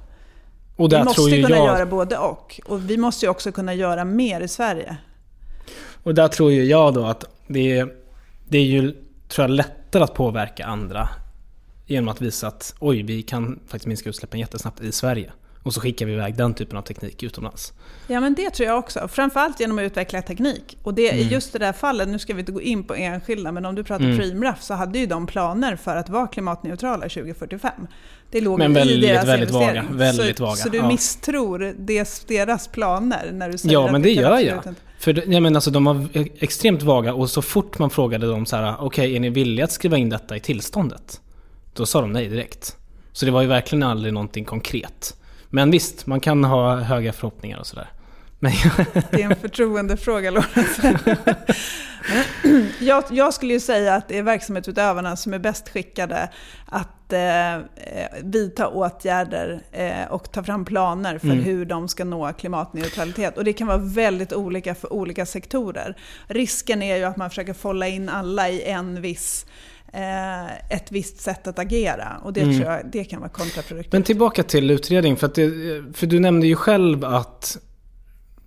Och Vi måste kunna jag, göra både och. Och vi måste ju också kunna göra mer i Sverige. och där tror ju jag då att det är, det är ju tror jag, lättare att påverka andra genom att visa att oj, vi kan faktiskt minska utsläppen jättesnabbt i Sverige. Och så skickar vi iväg den typen av teknik utomlands. Ja men det tror jag också. Framförallt genom att utveckla teknik. Och det, i Mm. just det där fallet, nu ska vi inte gå in på enskilda, men om du pratar Mm. Preemraff så hade ju de planer för att vara klimatneutrala 2045. Det låg Men i väldigt, deras väldigt vaga, väldigt så, vaga, Så du ja. misstror deras, deras planer när du säger Ja, att men det gör jag. inte- För jag menar, alltså, de var extremt vaga och så fort man frågade dem så här, okej, är ni villiga att skriva in detta i tillståndet? Då sa de nej direkt. Så det var ju verkligen aldrig någonting konkret. Men visst, man kan ha höga förhoppningar och sådär. Men Det är en förtroendefråga, Lorentz. jag, jag skulle ju säga att det är verksamhetsutövarna som är bäst skickade att eh, vidta åtgärder eh, och ta fram planer för Mm. hur de ska nå klimatneutralitet. Och det kan vara väldigt olika för olika sektorer. Risken är ju att man försöker folla in alla i en viss eh, ett visst sätt att agera och det Mm. tror jag det kan vara kontraproduktivt. Men tillbaka till utredning. För, att det, för du nämnde ju själv att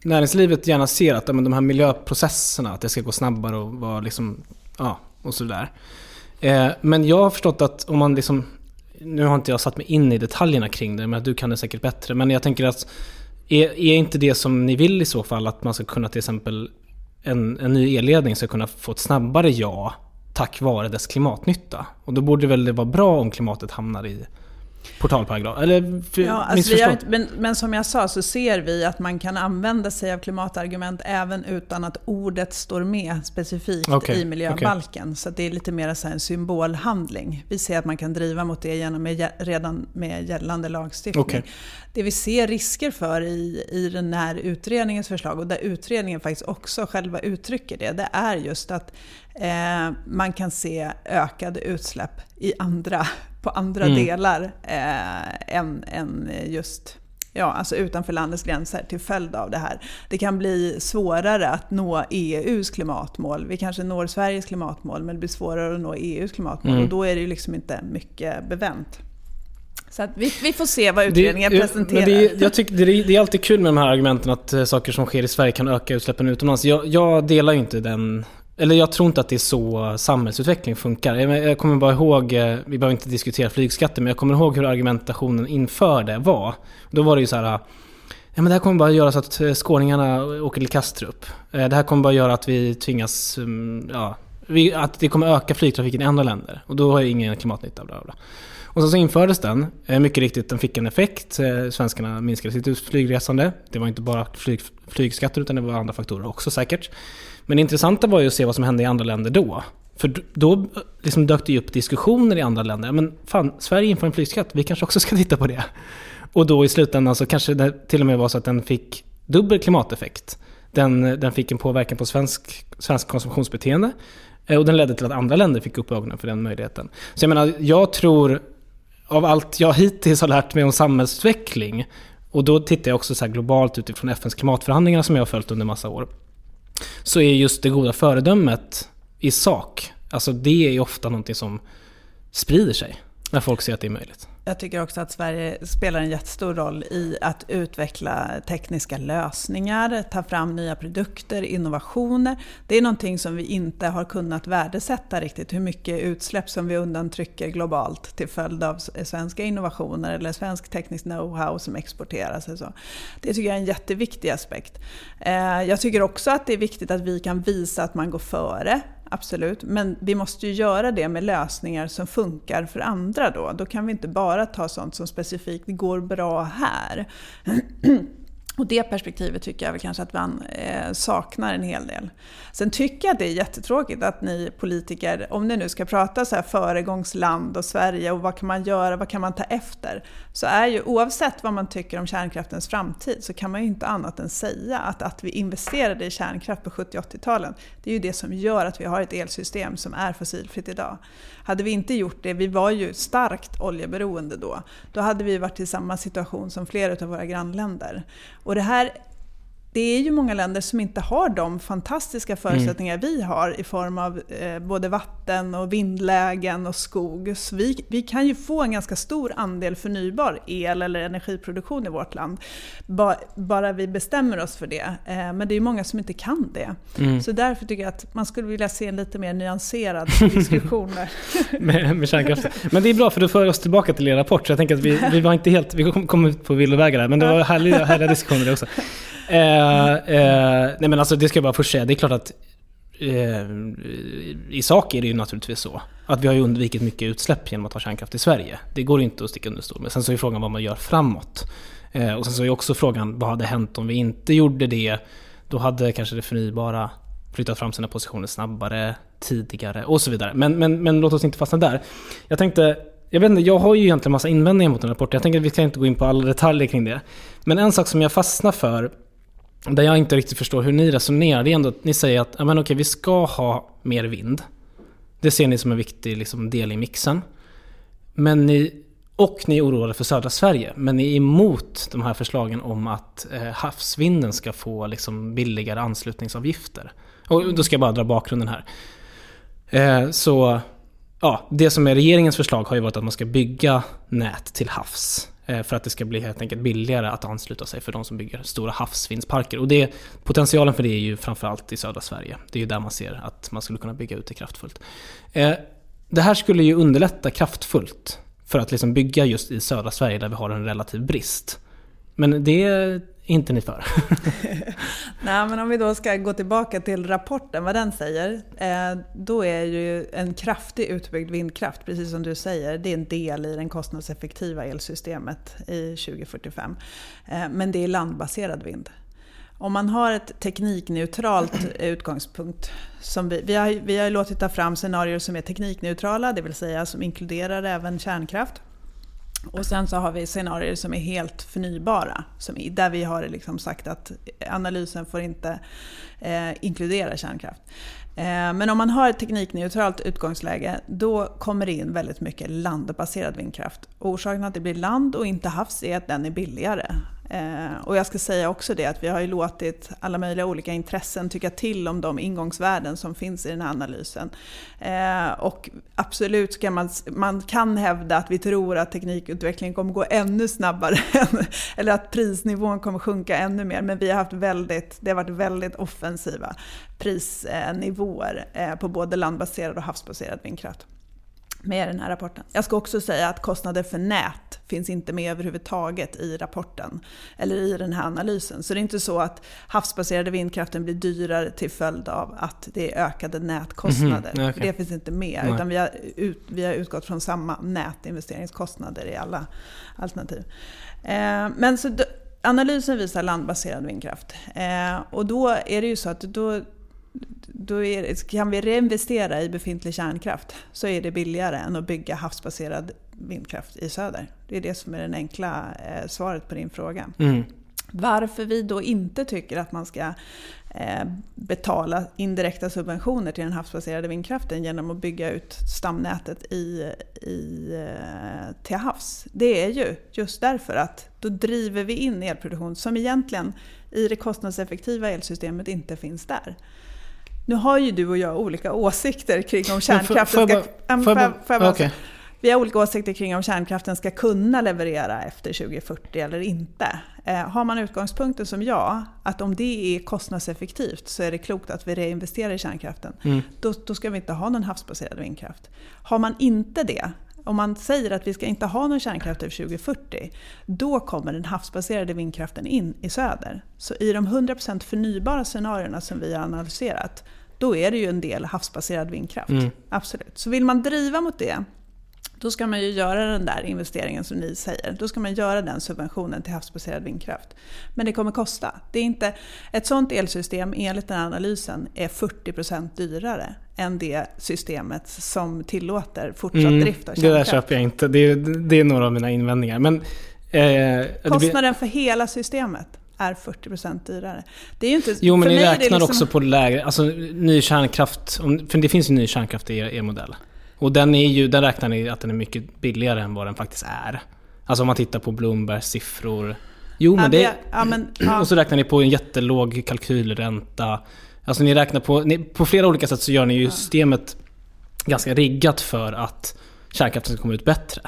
näringslivet gärna ser att men de här miljöprocesserna, att det ska gå snabbare och vara liksom, ja, och sådär. Eh, Eh, men jag har förstått att om man liksom, nu har inte jag satt mig in i detaljerna kring det, men du kan det säkert bättre. Men jag tänker att, är, är inte det som ni vill i så fall att man ska kunna till exempel, en, en ny elledning ska kunna få ett snabbare ja tack vare dess klimatnytta? Och då borde väl det vara bra om klimatet hamnar i portalparagraf? Eller Ja, alltså vi har inte, men, men som jag sa så ser vi att man kan använda sig av klimatargument även utan att ordet står med specifikt Okej, i miljöbalken. Så att det är lite mer så en symbolhandling. Vi ser att man kan driva mot det genom med, redan med gällande lagstiftning. Okej. Det vi ser risker för i, i den här utredningens förslag, och där utredningen faktiskt också själva uttrycker det, det är just att eh, man kan se ökade utsläpp i andra, på andra Mm. delar eh, än, än just ja, alltså utanför landets gränser till följd av det här. Det kan bli svårare att nå EUs klimatmål. Vi kanske når Sveriges klimatmål men det blir svårare att nå EUs klimatmål Mm. och då är det ju liksom inte mycket bevänt. Så vi, vi får se vad utredningen det, presenterar. Det, är- jag tycker det, det är alltid kul med de här argumenten att eh, saker som sker i Sverige kan öka utsläppen utomlands. Jag, jag delar ju inte den eller jag tror inte att det är så samhällsutveckling funkar. Jag kommer bara ihåg, eh, vi behöver inte diskutera flygskatter, men jag kommer ihåg hur argumentationen inför det var. Då var det ju så här, eh, ja men det här kommer bara göra så att eh, skåningarna åker till Kastrup. Det här kommer bara göra att vi tvingas, mm, ja, att det kommer öka flygtrafiken i andra länder. Och då har ju ingen klimatnytta. Bla bla. Och sen så infördes den. Mycket riktigt, den fick en effekt. Svenskarna minskade sitt flygresande. Det var inte bara flyg, flygskatter utan det var andra faktorer också säkert. Men det intressanta var ju att se vad som hände i andra länder då. För då liksom dök det ju upp diskussioner i andra länder. Men fan, Sverige inför en flygskatt, vi kanske också ska titta på det. Och då i slutändan så kanske det till och med var så att den fick dubbel klimateffekt. Den, den fick en påverkan på svensk, svensk konsumtionsbeteende. Eh, och den ledde till att andra länder fick upp ögonen för den möjligheten. Så jag menar, jag tror av allt jag hittills har lärt mig om samhällsutveckling och då tittar jag också så globalt utifrån FNs klimatförhandlingar som jag har följt under massa år så är just det goda föredömet i sak, alltså det är ju ofta någonting som sprider sig när folk ser att det är möjligt. Jag tycker också att Sverige spelar en jättestor roll i att utveckla tekniska lösningar, ta fram nya produkter, innovationer. Det är någonting som vi inte har kunnat värdesätta riktigt, hur mycket utsläpp som vi undantrycker globalt till följd av svenska innovationer eller svensk teknisk know-how som exporteras. Och så. Det tycker jag är en jätteviktig aspekt. Eh, jag tycker också att det är viktigt att vi kan visa att man går före absolut. Men vi måste ju göra det med lösningar som funkar för andra då. Då kan vi inte bara ta sånt som specifikt går bra här. Och det perspektivet tycker jag väl kanske att man eh, saknar en hel del. Sen tycker jag att det är jättetråkigt att ni politiker, om ni nu ska prata så här föregångsland och Sverige och vad kan man göra, vad kan man ta efter? Så är ju oavsett vad man tycker om kärnkraftens framtid så kan man ju inte annat än säga att att vi investerade i kärnkraft på 70 80-talen, det är ju det som gör att vi har ett elsystem som är fossilfritt idag. Hade vi inte gjort det, vi var ju starkt oljeberoende då, då hade vi varit i samma situation som flera av våra grannländer. Och det här det är ju många länder som inte har de fantastiska förutsättningar mm. vi har i form av eh, både vatten och vindlägen och skog. Så vi, vi kan ju få en ganska stor andel förnybar el eller energiproduktion i vårt land. Ba, bara vi bestämmer oss för det. Eh, men det är många som inte kan det. Mm. Så därför tycker jag att man skulle vilja se en lite mer nyanserad diskussion där. med, med kärnkraften. Men det är bra för då för oss tillbaka till er rapport. Så jag tänker att vi, vi var inte helt, vi kom, kom ut på villovägar där. Men det var härliga, härliga diskussioner också. Eh, eh, nej men alltså det ska jag bara först säga, det är klart att Eh, i sak är det ju naturligtvis så. Att vi har ju undvikit mycket utsläpp genom att ha kärnkraft i Sverige. Det går inte att sticka under stol med. Sen så är frågan vad man gör framåt. Eh, och sen så är också frågan, vad hade hänt om vi inte gjorde det? Då hade kanske det förnybara flyttat fram sina positioner snabbare, tidigare och så vidare. Men, men, men låt oss inte fastna där. Jag tänkte, jag vet inte, jag har ju egentligen massa invändningar mot den rapporten. Jag tänker att vi ska inte gå in på alla detaljer kring det. Men en sak som jag fastnar för där jag inte riktigt förstår hur ni resonerar, det är ändå att ni säger att men okej, vi ska ha mer vind. Det ser ni som en viktig liksom, del i mixen. Men ni, och ni är oroade för södra Sverige, men ni är emot de här förslagen om att eh, havsvinden ska få liksom, billigare anslutningsavgifter. Och då ska jag bara dra bakgrunden här. Eh, så ja, det som är regeringens förslag har ju varit att man ska bygga nät till havs. Eh, för att det ska bli helt enkelt billigare att ansluta sig för de som bygger stora havsvindsparker. Och det, potentialen för det är ju framförallt i södra Sverige. Det är ju där man ser att man skulle kunna bygga ut det kraftfullt. Eh, det här skulle ju underlätta kraftfullt för att liksom bygga just i södra Sverige där vi har en relativ brist. Men det inte ni för. Nej, men om vi då ska gå tillbaka till rapporten, vad den säger. Eh, då är ju en kraftig utbyggd vindkraft, precis som du säger, det är en del i det kostnadseffektiva elsystemet i 2045. Eh, men det är landbaserad vind. Om man har ett teknikneutralt utgångspunkt, som vi, vi, har, vi har låtit ta fram scenarier som är teknikneutrala, det vill säga som inkluderar även kärnkraft. Och sen så har vi scenarier som är helt förnybara, som, där vi har liksom sagt att analysen får inte eh, inkludera kärnkraft. Eh, men om man har ett teknikneutralt utgångsläge, då kommer det in väldigt mycket landbaserad vindkraft. Orsaken att det blir land och inte havs är att den är billigare. Eh, och jag ska säga också det att vi har ju låtit alla möjliga olika intressen tycka till om de ingångsvärden som finns i den här analysen. Eh, och absolut kan man, man kan hävda att vi tror att teknikutvecklingen kommer gå ännu snabbare, eller att prisnivån kommer sjunka ännu mer. Men vi har haft väldigt, det har varit väldigt offensiva prisnivåer eh, på både landbaserad och havsbaserad vindkraft med den här rapporten. Jag ska också säga att kostnader för nät finns inte med överhuvudtaget i rapporten eller i den här analysen. Så det är inte så att havsbaserade vindkraften blir dyrare till följd av att det är ökade nätkostnader. Mm -hmm. okay. Det finns inte med. Nej. Utan vi har, ut, vi har utgått från samma nätinvesteringskostnader i alla alternativ. Eh, men så analysen visar landbaserad vindkraft. Eh, och då är det ju så att då då är, kan vi reinvestera i befintlig kärnkraft så är det billigare än att bygga havsbaserad vindkraft i söder. Det är det som är det enkla eh, svaret på din fråga. Mm. Varför vi då inte tycker att man ska eh, betala indirekta subventioner till den havsbaserade vindkraften genom att bygga ut stamnätet i, i, eh, till havs. Det är ju just därför att då driver vi in elproduktion som egentligen i det kostnadseffektiva elsystemet inte finns där. Nu har ju du och jag olika åsikter kring om kärnkraften ska... Får vi har olika åsikter kring om kärnkraften ska kunna leverera efter 2040 eller inte. Eh, har man utgångspunkten som jag, att om det är kostnadseffektivt så är det klokt att vi reinvesterar i kärnkraften, mm. då, då ska vi inte ha någon havsbaserad vindkraft. Har man inte det, om man säger att vi ska inte ha någon kärnkraft över 2040, då kommer den havsbaserade vindkraften in i söder. Så i de 100% förnybara scenarierna som vi har analyserat, då är det ju en del havsbaserad vindkraft. Mm. Absolut. Så vill man driva mot det, då ska man ju göra den där investeringen som ni säger. Då ska man göra den subventionen till havsbaserad vindkraft. Men det kommer kosta. Det är inte, ett sånt elsystem enligt den här analysen är 40% dyrare än det systemet som tillåter fortsatt mm, drift av kärnkraft. Det där köper jag inte. Det är, det är några av mina invändningar. Men, eh, Kostnaden för hela systemet är 40% dyrare. Det är inte, jo, men ni räknar liksom... också på lägre, alltså ny kärnkraft, för det finns ju ny kärnkraft i er, er modell. Och den, är ju, den räknar ni att den är mycket billigare än vad den faktiskt är. Alltså om man tittar på Bloombergs siffror. Jo men det... Ja, men, ja. Och så räknar ni på en jättelåg kalkylränta. Alltså ni räknar på... Ni, på flera olika sätt så gör ni ju systemet ganska riggat för att kärnkraften ska komma ut bättre.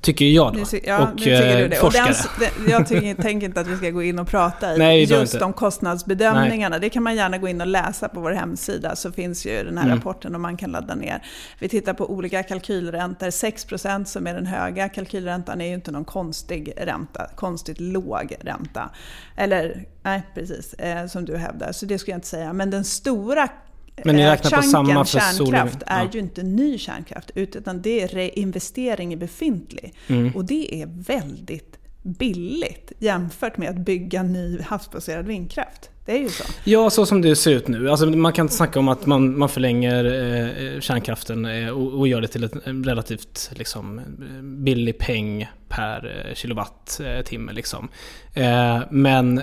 Tycker jag då. Ja, och eh, forskare. Den, jag tycker, tänker inte att vi ska gå in och prata i Nej, just om kostnadsbedömningarna. Nej. Det kan man gärna gå in och läsa på vår hemsida, så finns ju den här mm. rapporten och man kan ladda ner. Vi tittar på olika kalkylräntor. 6% som är den höga kalkylräntan är ju inte någon konstig ränta, konstigt låg ränta. Eller, nej precis, eh, som du hävdar. Så det skulle jag inte säga. Men den stora men ni räknar på samma för kärnkraft är ja. ju inte ny kärnkraft, utan det är reinvestering i befintlig. Mm. Och det är väldigt billigt jämfört med att bygga ny havsbaserad vindkraft. Det är ju så. Ja, så som det ser ut nu. Alltså, man kan snacka om att man, man förlänger eh, kärnkraften eh, och, och, gör det till en relativt liksom, billig peng per eh, kilowattimme. Liksom. Eh, men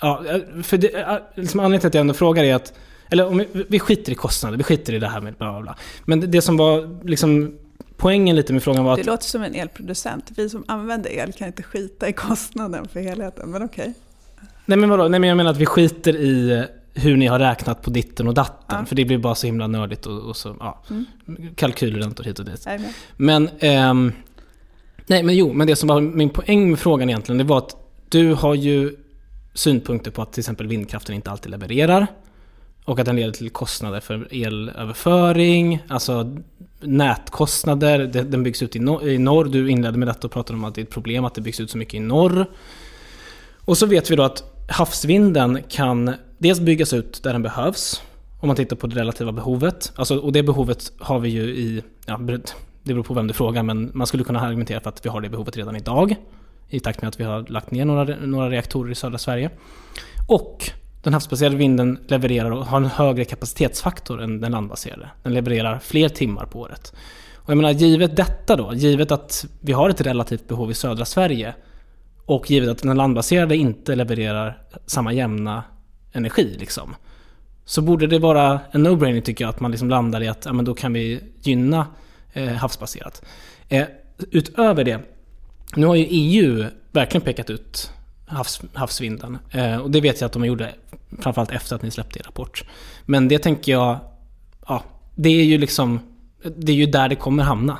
ja, för det, eh, liksom anledningen till att jag ändå frågar är att eller om vi, vi skiter i kostnader, vi skiter i det här med bla bla bla. Men det, det som var liksom poängen lite med frågan var att... Du låter som en elproducent. Vi som använder el kan inte skita i kostnaden för helheten, men okej. Okay. Nej men vadå? Nej men jag menar att vi skiter i hur ni har räknat på ditten och datten. Ja. För det blir bara så himla nördigt och, och så, ja. Mm. Kalkylräntor hit och dit. Men, ehm, nej men jo, men det som var min poäng med frågan egentligen, det var att du har ju synpunkter på att till exempel vindkraften inte alltid levererar. Och att den leder till kostnader för elöverföring, alltså nätkostnader. Den byggs ut i norr. Du inledde med detta och pratade om att det är ett problem att det byggs ut så mycket i norr. Och så vet vi då att havsvinden kan dels byggas ut där den behövs. Om man tittar på det relativa behovet. Alltså, och det behovet har vi ju i... Ja, det beror på vem du frågar, men man skulle kunna argumentera för att vi har det behovet redan idag. I takt med att vi har lagt ner några, några reaktorer i södra Sverige. Och den havsbaserade vinden levererar och har en högre kapacitetsfaktor än den landbaserade. Den levererar fler timmar på året. Och jag menar, givet detta då, givet att vi har ett relativt behov i södra Sverige och givet att den landbaserade inte levererar samma jämna energi liksom. Så borde det vara en no-brainer tycker jag att man liksom landar i att ja, men då kan vi gynna eh, havsbaserat. Eh, utöver det, nu har ju EU verkligen pekat ut havs, havsvinden. Eh, och det vet jag att de gjorde framförallt efter att ni släppte er rapport. Men det tänker jag, ja, det är ju liksom det är ju där det kommer hamna.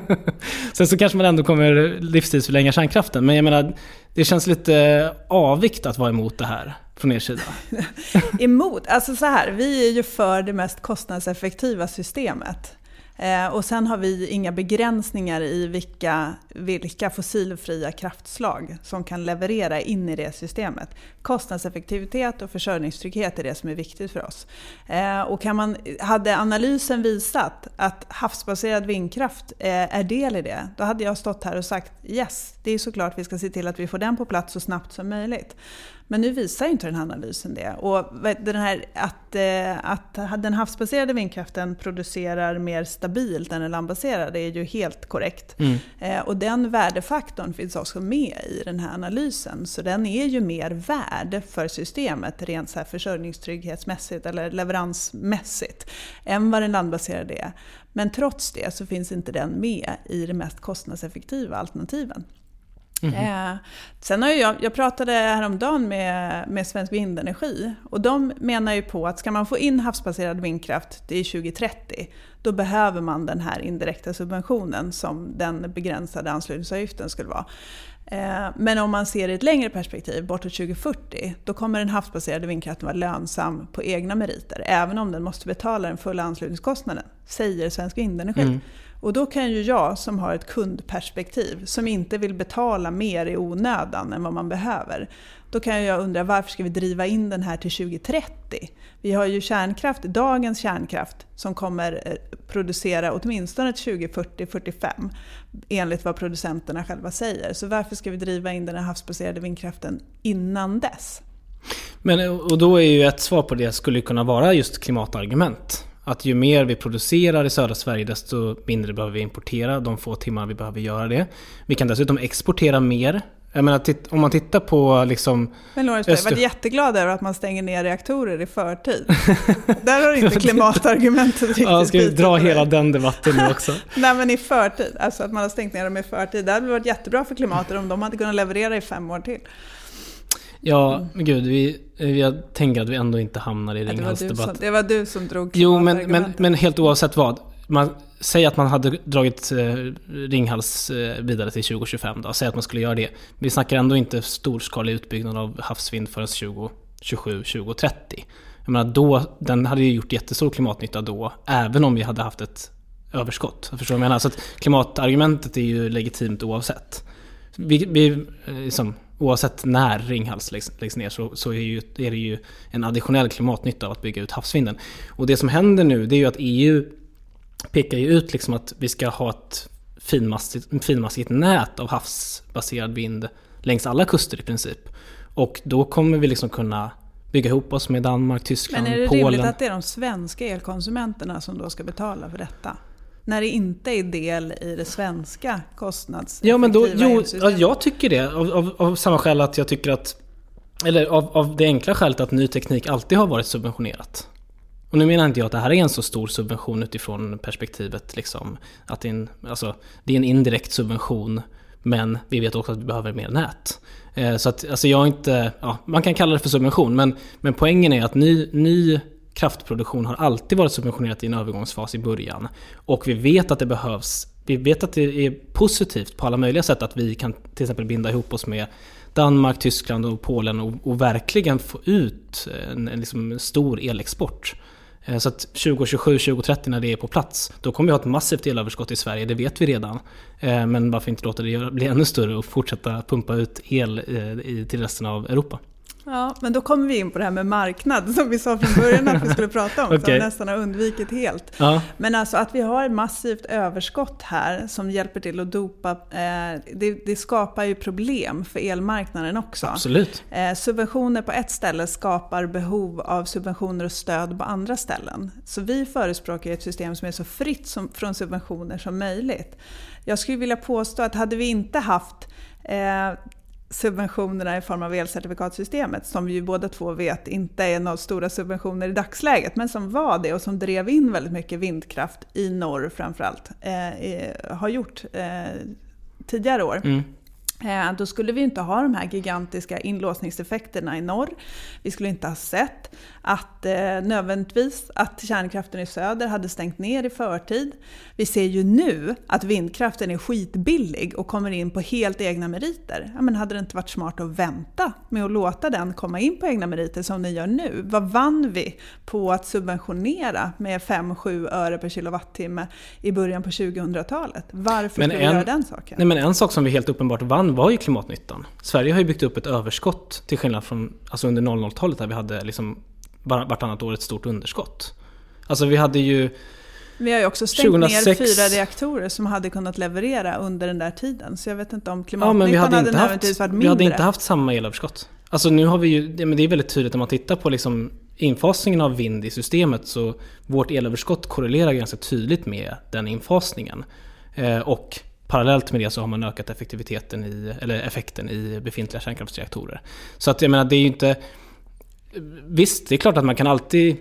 Sen så kanske man ändå kommer livstidsförlänga kärnkraften. Men jag menar, det känns lite eh, avvikt att vara emot det här från er sida. emot? Alltså så här, vi är ju för det mest kostnadseffektiva systemet. Eh, och sen har vi inga begränsningar i vilka, vilka fossilfria kraftslag som kan leverera in i det systemet. Kostnadseffektivitet och försörjningstrygghet är det som är viktigt för oss. Eh, och kan man, hade analysen visat att havsbaserad vindkraft eh, är del i det, då hade jag stått här och sagt yes, det är såklart vi ska se till att vi får den på plats så snabbt som möjligt. Men nu visar inte den här analysen det. Och den här, att, eh, att den havsbaserade vindkraften producerar mer stabilt än den landbaserade är ju helt korrekt. Mm. Eh, och den värdefaktorn finns också med i den här analysen. Så den är ju mer värd för systemet rent så här försörjningstrygghetsmässigt eller leveransmässigt än vad den landbaserade är. Men trots det så finns inte den med i de mest kostnadseffektiva alternativen. Mm eh, sen har jag, jag pratade häromdagen med, med Svensk Vindenergi och de menar ju på att ska man få in havsbaserad vindkraft till 2030 då behöver man den här indirekta subventionen som den begränsade anslutningsavgiften skulle vara. Eh, men om man ser i ett längre perspektiv, bortåt 2040, då kommer den havsbaserade vindkraften vara lönsam på egna meriter, även om den måste betala den fulla anslutningskostnaden, säger Svensk Vindenergi. Mm. Och då kan ju jag som har ett kundperspektiv, som inte vill betala mer i onödan än vad man behöver, då kan jag undra varför ska vi driva in den här till 2030? Vi har ju kärnkraft, dagens kärnkraft, som kommer eh, producera åtminstone till 2040-45 enligt vad producenterna själva säger. Så varför ska vi driva in den här havsbaserade vindkraften innan dess? Men, och då är ju ett svar på det skulle kunna vara just klimatargument. Att ju mer vi producerar i södra Sverige desto mindre behöver vi importera de få timmar vi behöver göra det. Vi kan dessutom exportera mer. Jag menar, om man tittar på liksom... Men Lorentz, Öster... jag var jätteglad över att man stänger ner reaktorer i förtid. Där har inte klimatargumentet riktigt Ja, ska vi dra hela den debatten nu också? Nej, men i förtid. Alltså att man har stängt ner dem i förtid. Det hade varit jättebra för klimatet om de hade kunnat leverera i fem år till. Ja, men gud, vi, jag tänker att vi ändå inte hamnar i Ringhalsdebatt. Det var du som drog Jo, men, men, men helt oavsett vad. Man, säg att man hade dragit eh, Ringhals eh, vidare till 2025 då. Säg att man skulle göra det. Vi snackar ändå inte storskalig utbyggnad av havsvind förrän 2027, 2030. Jag menar, då, den hade ju gjort jättestor klimatnytta då, även om vi hade haft ett överskott. Jag förstår vad jag menar? Så klimatargumentet är ju legitimt oavsett. Vi, vi, eh, liksom, oavsett när Ringhals läggs, läggs ner så, så är, ju, är, det ju en additionell klimatnytta av att bygga ut havsvinden. Och det som händer nu det är ju att EU pekar ju ut liksom att vi ska ha ett finmaskigt, finmaskigt nät av havsbaserad vind längs alla kuster i princip. Och då kommer vi liksom kunna bygga ihop oss med Danmark, Tyskland, Polen. Men är det Polen. rimligt att det är de svenska elkonsumenterna som då ska betala för detta? När det inte är del i det svenska kostnadseffektiva Ja, men då, jo, ja, jag tycker det. Av, av, av, samma skäl att jag tycker att... Eller av, av det enkla skälet att ny teknik alltid har varit subventionerat. Och nu menar inte jag att det här är en så stor subvention utifrån perspektivet liksom att det är en, alltså, det är en indirekt subvention men vi vet också att vi behöver mer nät. Eh, så att, alltså jag inte, ja, man kan kalla det för subvention men, men poängen är att ny, ny kraftproduktion har alltid varit subventionerat i en övergångsfas i början. Och vi vet att det behövs, vi vet att det är positivt på alla möjliga sätt att vi kan till exempel binda ihop oss med Danmark, Tyskland och Polen och, och verkligen få ut en, en liksom stor elexport. Eh, så att 2027, 2030 när det är på plats, då kommer vi ha ett massivt elöverskott i Sverige, det vet vi redan. Eh, men varför inte låta det bli ännu större och fortsätta pumpa ut el eh, till resten av Europa? Ja, men då kommer vi in på det här med marknad som vi sa från början att vi skulle prata om, okay. som vi nästan har undvikit helt. Ja. Men alltså att vi har ett massivt överskott här som hjälper till att dopa, eh, det, det, skapar ju problem för elmarknaden också. Absolut. Eh, subventioner på ett ställe skapar behov av subventioner och stöd på andra ställen. Så vi förespråkar ett system som är så fritt som, från subventioner som möjligt. Jag skulle vilja påstå att hade vi inte haft eh, subventionerna i form av elcertifikatsystemet, som vi ju båda två vet inte är några stora subventioner i dagsläget, men som var det och som drev in väldigt mycket vindkraft i norr framförallt, eh, har gjort eh, tidigare år. Mm. Eh, då skulle vi inte ha de här gigantiska inlåsningseffekterna i norr. Vi skulle inte ha sett att eh, nödvändigtvis att kärnkraften i söder hade stängt ner i förtid. Vi ser ju nu att vindkraften är skitbillig och kommer in på helt egna meriter. Ja, men hade det inte varit smart att vänta med att låta den komma in på egna meriter som den gör nu? Vad vann vi på att subventionera med 5-7 öre per kilowattimme i början på 2000-talet? Varför Men skulle en- vi göra den saken? Nej men en sak som vi helt uppenbart vann var ju klimatnyttan. Sverige har ju byggt upp ett överskott till skillnad från alltså under 00-talet där vi hade liksom vartannat år ett stort underskott. Alltså vi hade ju, Vi har ju också stängt ner 2006 fyra reaktorer som hade kunnat leverera under den där tiden. Så jag vet inte om ja klimatnyttan vi hade, hade inte haft, nödvändigtvis varit mindre. vi hade inte haft samma elöverskott. Alltså nu har vi ju, men det är väldigt tydligt om man tittar på liksom infasningen av vind i systemet så vårt elöverskott korrelerar ganska tydligt med den infasningen. Eh, och parallellt med det så har man ökat effektiviteten i, eller effekten i befintliga kärnkraftsreaktorer. Så att jag menar det är ju inte... Visst, det är klart att man kan alltid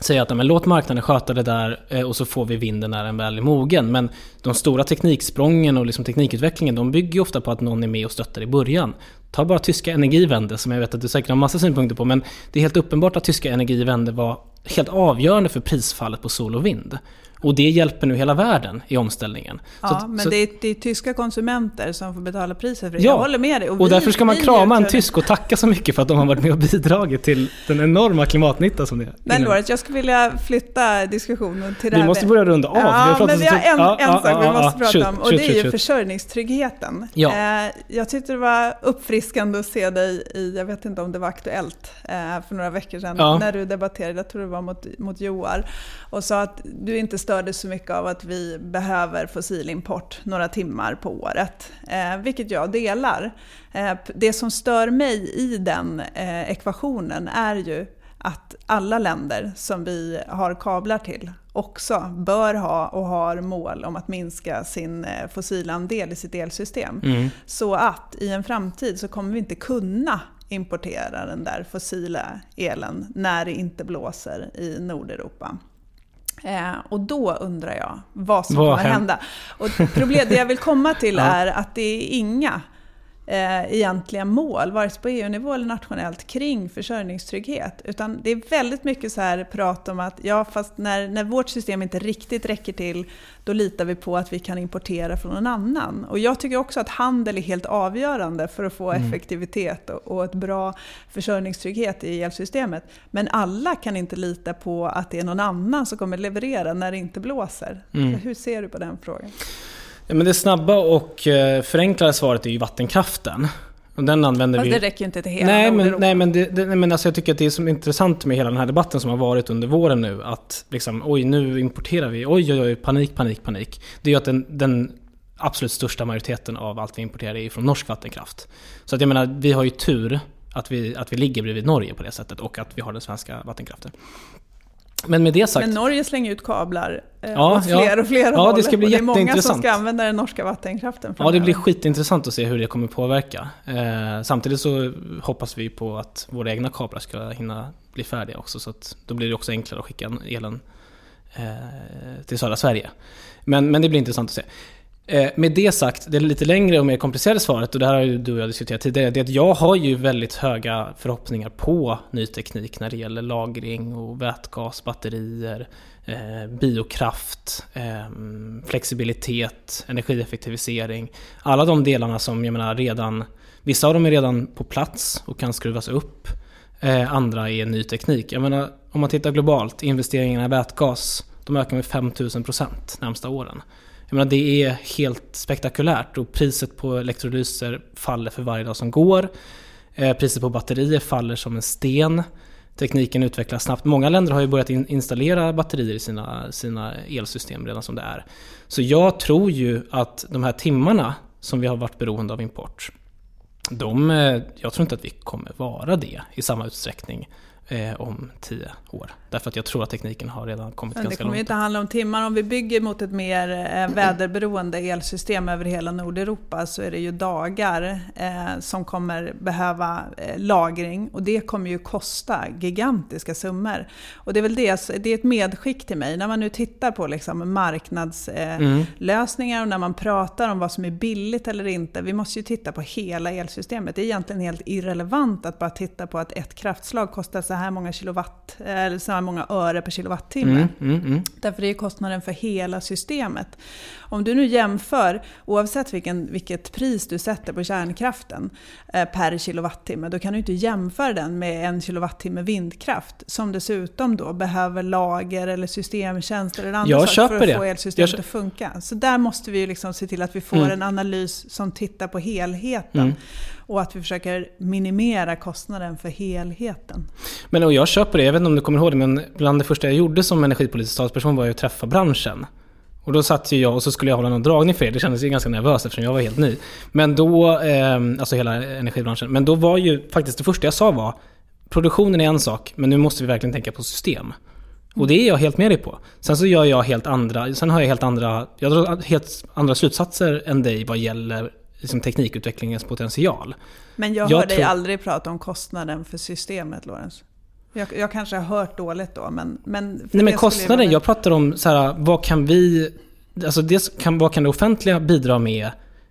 säga att men, låt marknaden sköta det där eh, och så får vi vinden när den väl är mogen. Men de stora tekniksprången och liksom teknikutvecklingen de bygger ju ofta på att någon är med och stöttar i början. Ta bara tyska Energiewende som jag vet att du säkert har massa synpunkter på men det är helt uppenbart att tyska Energiewende var helt avgörande för prisfallet på sol och vind. Och det hjälper nu hela världen i omställningen. Ja, Så men så- det är, det är tyska konsumenter som får betala priset för det. Ja, Jag håller med dig. Och vi- därför ska man vi krama en tysk och tacka så mycket för att de har varit med och bidragit till den enorma klimatnytta som det Men innebär. Lorenz, jag skulle vilja flytta diskussionen till det Vi här måste med- börja runda av. Vi Ja, pratat men vi har en, en ja, sak vi måste prata shoot, om och shoot, det är shoot, ju försörjningstryggheten. Ja. Eh, jag tyckte det var uppfriskande att se dig i, jag vet inte om det var aktuellt eh, för några veckor sedan, Ja. när du debatterade, jag tror det var mot, mot Joar, och sa att du inte störde så mycket av att vi behöver fossilimport några timmar på året, eh, vilket jag delar. Eh, det som stör mig i den eh, ekvationen är ju att alla länder som vi har kablar till också bör ha och har mål om att minska sin eh, fossilandel i sitt elsystem. Mm. Så att i en framtid så kommer vi inte kunna importera den där fossila elen när det inte blåser i Nordeuropa. Eh, och då undrar jag vad som Vad kommer hända. Och problem, det jag vill komma till är att det är inga eh, egentliga mål, vare sig på EU-nivå eller nationellt, kring försörjningstrygghet. Utan det är väldigt mycket så här prat om att ja, fast när, när vårt system inte riktigt räcker till, då litar vi på att vi kan importera från någon annan. Och jag tycker också att handel är helt avgörande för att få Mm. effektivitet och, och ett bra försörjningstrygghet i elsystemet. Men alla kan inte lita på att det är någon annan som kommer leverera när det inte blåser. Mm. Hur ser du på den frågan? Ja, men det snabba och eh, förenklade svaret är ju vattenkraften. Och den använder Fast vi... det räcker ju inte till hela Nej men, nej, men, det, det, nej, men alltså jag tycker att det är som intressant med hela den här debatten som har varit under våren nu. Att liksom, oj nu importerar vi, oj oj oj, panik, panik, panik. Det är ju att den, den absolut största majoriteten av allt vi importerar är från norsk vattenkraft. Så att jag menar, vi har ju tur att vi, att vi ligger bredvid Norge på det sättet och att vi har den svenska vattenkraften. Men med det sagt... Men Norge slänger ut kablar eh, Ja, åt ja. fler och fler Ja, det ska bli och det är många som ska använda den norska vattenkraften Ja, det blir skitintressant att se hur det kommer påverka. Eh, samtidigt så hoppas vi på att våra egna kablar ska hinna bli färdiga också. Så att då blir det också enklare att skicka elen eh, till södra Sverige. Men, men det blir intressant att se. Eh, med det sagt, det lite längre och mer komplicerade svaret, och det här har ju du och jag diskuterat tidigare, det är att jag har ju väldigt höga förhoppningar på ny teknik när det gäller lagring och vätgas, batterier, eh, biokraft, eh, flexibilitet, energieffektivisering. Alla de delarna som jag menar redan, vissa av dem är redan på plats och kan skruvas upp. Eh, andra är ny teknik. Jag menar, om man tittar globalt, investeringarna i vätgas, de ökar med 5000% närmsta åren. Jag menar, det är helt spektakulärt och priset på elektrolyser faller för varje dag som går. Eh, priset på batterier faller som en sten. Tekniken utvecklas snabbt. Många länder har ju börjat installera batterier i sina, sina elsystem redan som det är. Så jag tror ju att de här timmarna som vi har varit beroende av import, de, eh, jag tror inte att vi kommer vara det i samma utsträckning eh, om tio år. Därför att jag tror att tekniken har redan kommit Men ganska det kommer långt. inte handla om timmar. Om vi bygger mot ett mer eh, väderberoende elsystem över hela Nordeuropa så är det ju dagar eh, som kommer behöva eh, lagring och det kommer ju kosta gigantiska summor. Och det är väl det, det är ett medskick till mig. När man nu tittar på liksom marknadslösningar och när man pratar om vad som är billigt eller inte. Vi måste ju titta på hela elsystemet. Det är egentligen helt irrelevant att bara titta på att ett kraftslag kostar så här många kilowatt, eller så här många öre per kilowattimme. Mm, mm, mm. Därför det är kostnaden för hela systemet. Om du nu jämför, oavsett vilken, vilket pris du sätter på kärnkraften eh, per kilowattimme, då kan du inte jämföra den med en kilowattimme vindkraft som dessutom då behöver lager eller systemtjänster eller andra saker för att få det. elsystemet Jag att funka. Så där måste vi ju liksom se till att vi får Mm. en analys som tittar på helheten. Och att vi försöker minimera kostnaden för helheten. Men och jag köper det, jag vet inte om du kommer ihåg det, men bland det första jag gjorde som energipolitisk talesperson var ju att träffa branschen. Och då satt ju jag och så skulle jag hålla någon dragning för er. Det kändes ju ganska nervöst eftersom jag var helt ny. Men då, eh, alltså hela energibranschen. Men då var ju faktiskt det första jag sa var Produktionen är en sak, men nu måste vi verkligen tänka på system. Och det är jag helt med dig på. Sen så gör jag helt andra, sen har jag helt andra, jag drar helt andra slutsatser än dig vad gäller liksom, teknikutvecklingens potential. Men jag, Jag hör dig aldrig prata om kostnaden för systemet, Lorenz. Jag, jag kanske har hört dåligt då, men... men Nej men kostnaden, vara- jag pratar om så här, vad kan vi... Alltså dels kan, vad kan det offentliga bidra med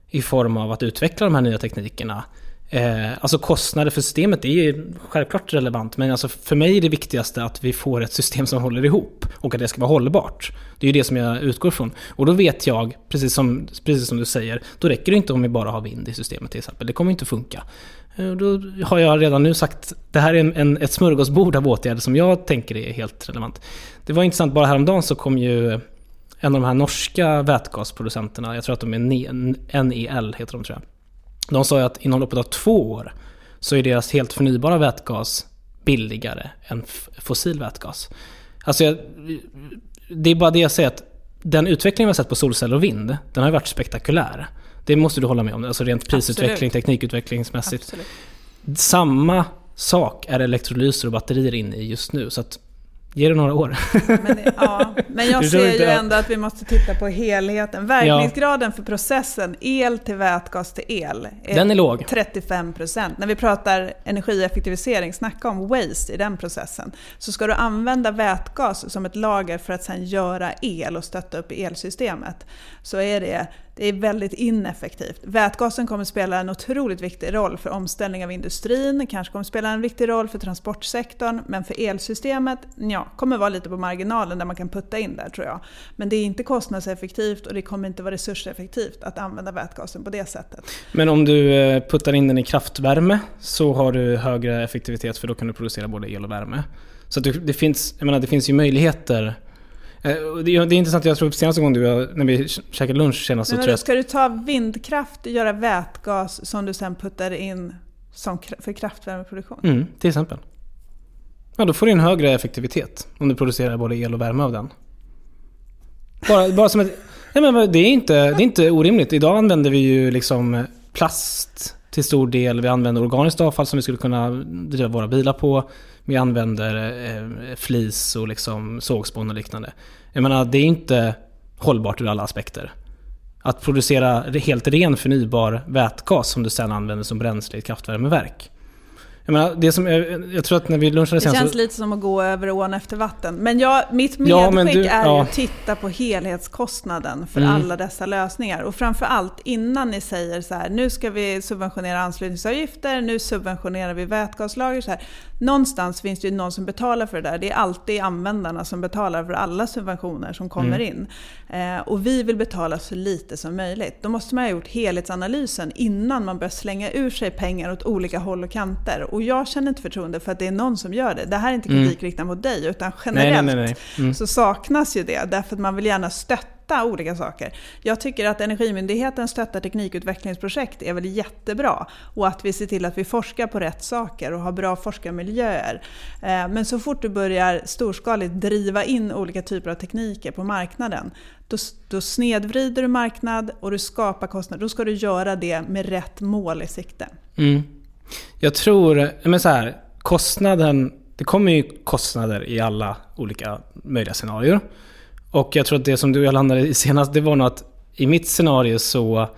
i form av att utveckla de här nya teknikerna? Eh, alltså kostnader för systemet är ju självklart relevant, men alltså för mig är det viktigaste att vi får ett system som håller ihop och att det ska vara hållbart. Det är ju det som jag utgår från. Och då vet jag, precis som, precis som du säger, då räcker det inte om vi bara har vind i systemet till exempel. Det kommer inte funka. Eh, Då har jag redan nu sagt, det här är en, en, ett smörgåsbord av åtgärder som jag tänker är helt relevant. Det var intressant, bara häromdagen så kom ju en av de här norska vätgasproducenterna, jag tror att de är NEL, heter de tror jag. De sa ju att inom loppet av två år så är deras helt förnybara vätgas billigare än fossil vätgas. Alltså jag, det är bara det jag säger att den utveckling vi har sett på solceller och vind, den har ju varit spektakulär. Det måste du hålla med om, alltså rent prisutveckling, Absolut. teknikutvecklingsmässigt. Absolut. Samma sak är elektrolyser och batterier inne i just nu. Så att, ge det några år. Men, ja, men jag ser ju ändå att vi måste titta på helheten. Verkningsgraden för processen el till vätgas till el Den är låg. 35%. När vi pratar energieffektivisering, snacka om waste i den processen. Så ska du använda vätgas som ett lager för att sedan göra el och stötta upp i elsystemet så är det, det är väldigt ineffektivt. Vätgasen kommer spela en otroligt viktig roll för omställning av industrin, kanske kommer spela en viktig roll för transportsektorn, men för elsystemet, ja, kommer vara lite på marginalen där man kan putta in där tror jag. Men det är inte kostnadseffektivt och det kommer inte vara resurseffektivt att använda vätgasen på det sättet. Men om du eh, puttar in den i kraftvärme så har du högre effektivitet för då kan du producera både el och värme. Så det, finns, jag menar, det finns ju möjligheter. Eh, Det är intressant, jag tror senaste gången du, när vi käkade lunch senast så Men tror jag... ska du ta vindkraft och göra vätgas som du sen puttar in som, för kraftvärmeproduktion? Mm, till exempel. Ja, då får du en högre effektivitet om du producerar både el och värme av den. Bara, bara som ett... Nej, men det, är inte, det är inte orimligt. Idag använder vi ju liksom plast till stor del. Vi använder organiskt avfall som vi skulle kunna driva våra bilar på. Vi använder eh, eh, flis och liksom sågspån och liknande. Jag menar, det är inte hållbart ur alla aspekter. Att producera helt ren förnybar vätgas som du sen använder som bränsle i ett kraftvärmeverk. Jag menar, det som, jag, jag tror att när vi lunchade Det sen känns så... lite som att gå över ån efter vatten. Men jag, mitt medskick Ja, du- är ja. att titta på helhetskostnaden för Mm. alla dessa lösningar. Och framförallt innan ni säger så här, nu ska vi subventionera anslutningsavgifter, nu subventionerar vi vätgaslager. Så här. Någonstans finns det ju någon som betalar för det där. Det är alltid användarna som betalar för alla subventioner som kommer Mm. in. Eh, och vi vill betala så lite som möjligt. Då måste man ha gjort helhetsanalysen innan man börjar slänga ur sig pengar åt olika håll och kanter. Och jag känner inte förtroende för att det är någon som gör det. Det här är inte kritik riktad mot dig, utan generellt nej, nej. nej. Mm. så saknas ju det. Därför att man vill gärna stötta olika saker. Jag tycker att Energimyndigheten stöttar teknikutvecklingsprojekt är väl jättebra. Och att vi ser till att vi forskar på rätt saker och har bra forskarmiljöer. Eh, Men så fort du börjar storskaligt driva in olika typer av tekniker på marknaden, då, då snedvrider du marknad och du skapar kostnader. Då ska du göra det med rätt mål i sikte. Mm. Jag tror, men så här, kostnaden det kommer ju kostnader i alla olika möjliga scenarier. Och jag tror att det som du och jag landade i senast, det var nog att i mitt scenario så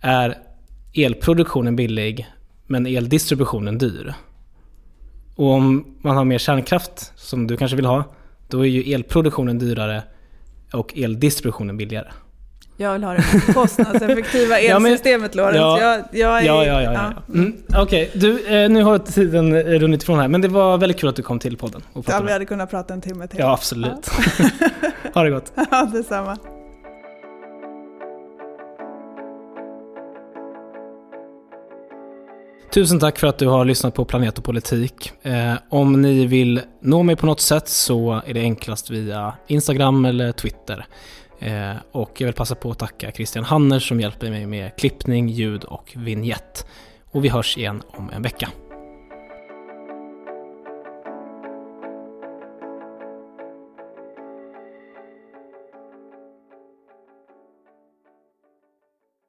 är elproduktionen billig, men eldistributionen dyr. Och om man har mer kärnkraft, som du kanske vill ha, då är ju elproduktionen dyrare och eldistributionen billigare. Jag vill ha det kostnadseffektiva elsystemet, ja, Lorentz. Ja, jag, jag är, ja, ja, ja. ja. Mm, Okej, okay. eh, nu har tiden runnit ifrån här, men det var väldigt kul att du kom till podden. Och ja, vi hade kunnat prata en timme till. Ja, absolut. Ja. ha det gott. Ja, detsamma. Tusen tack för att du har lyssnat på Planet och politik. Eh, om ni vill nå mig på något sätt så är det enklast via Instagram eller Twitter. Eh, och jag vill passa på att tacka Christian Hanner som hjälper mig med klippning, ljud och vignett. Och vi hörs igen om en vecka.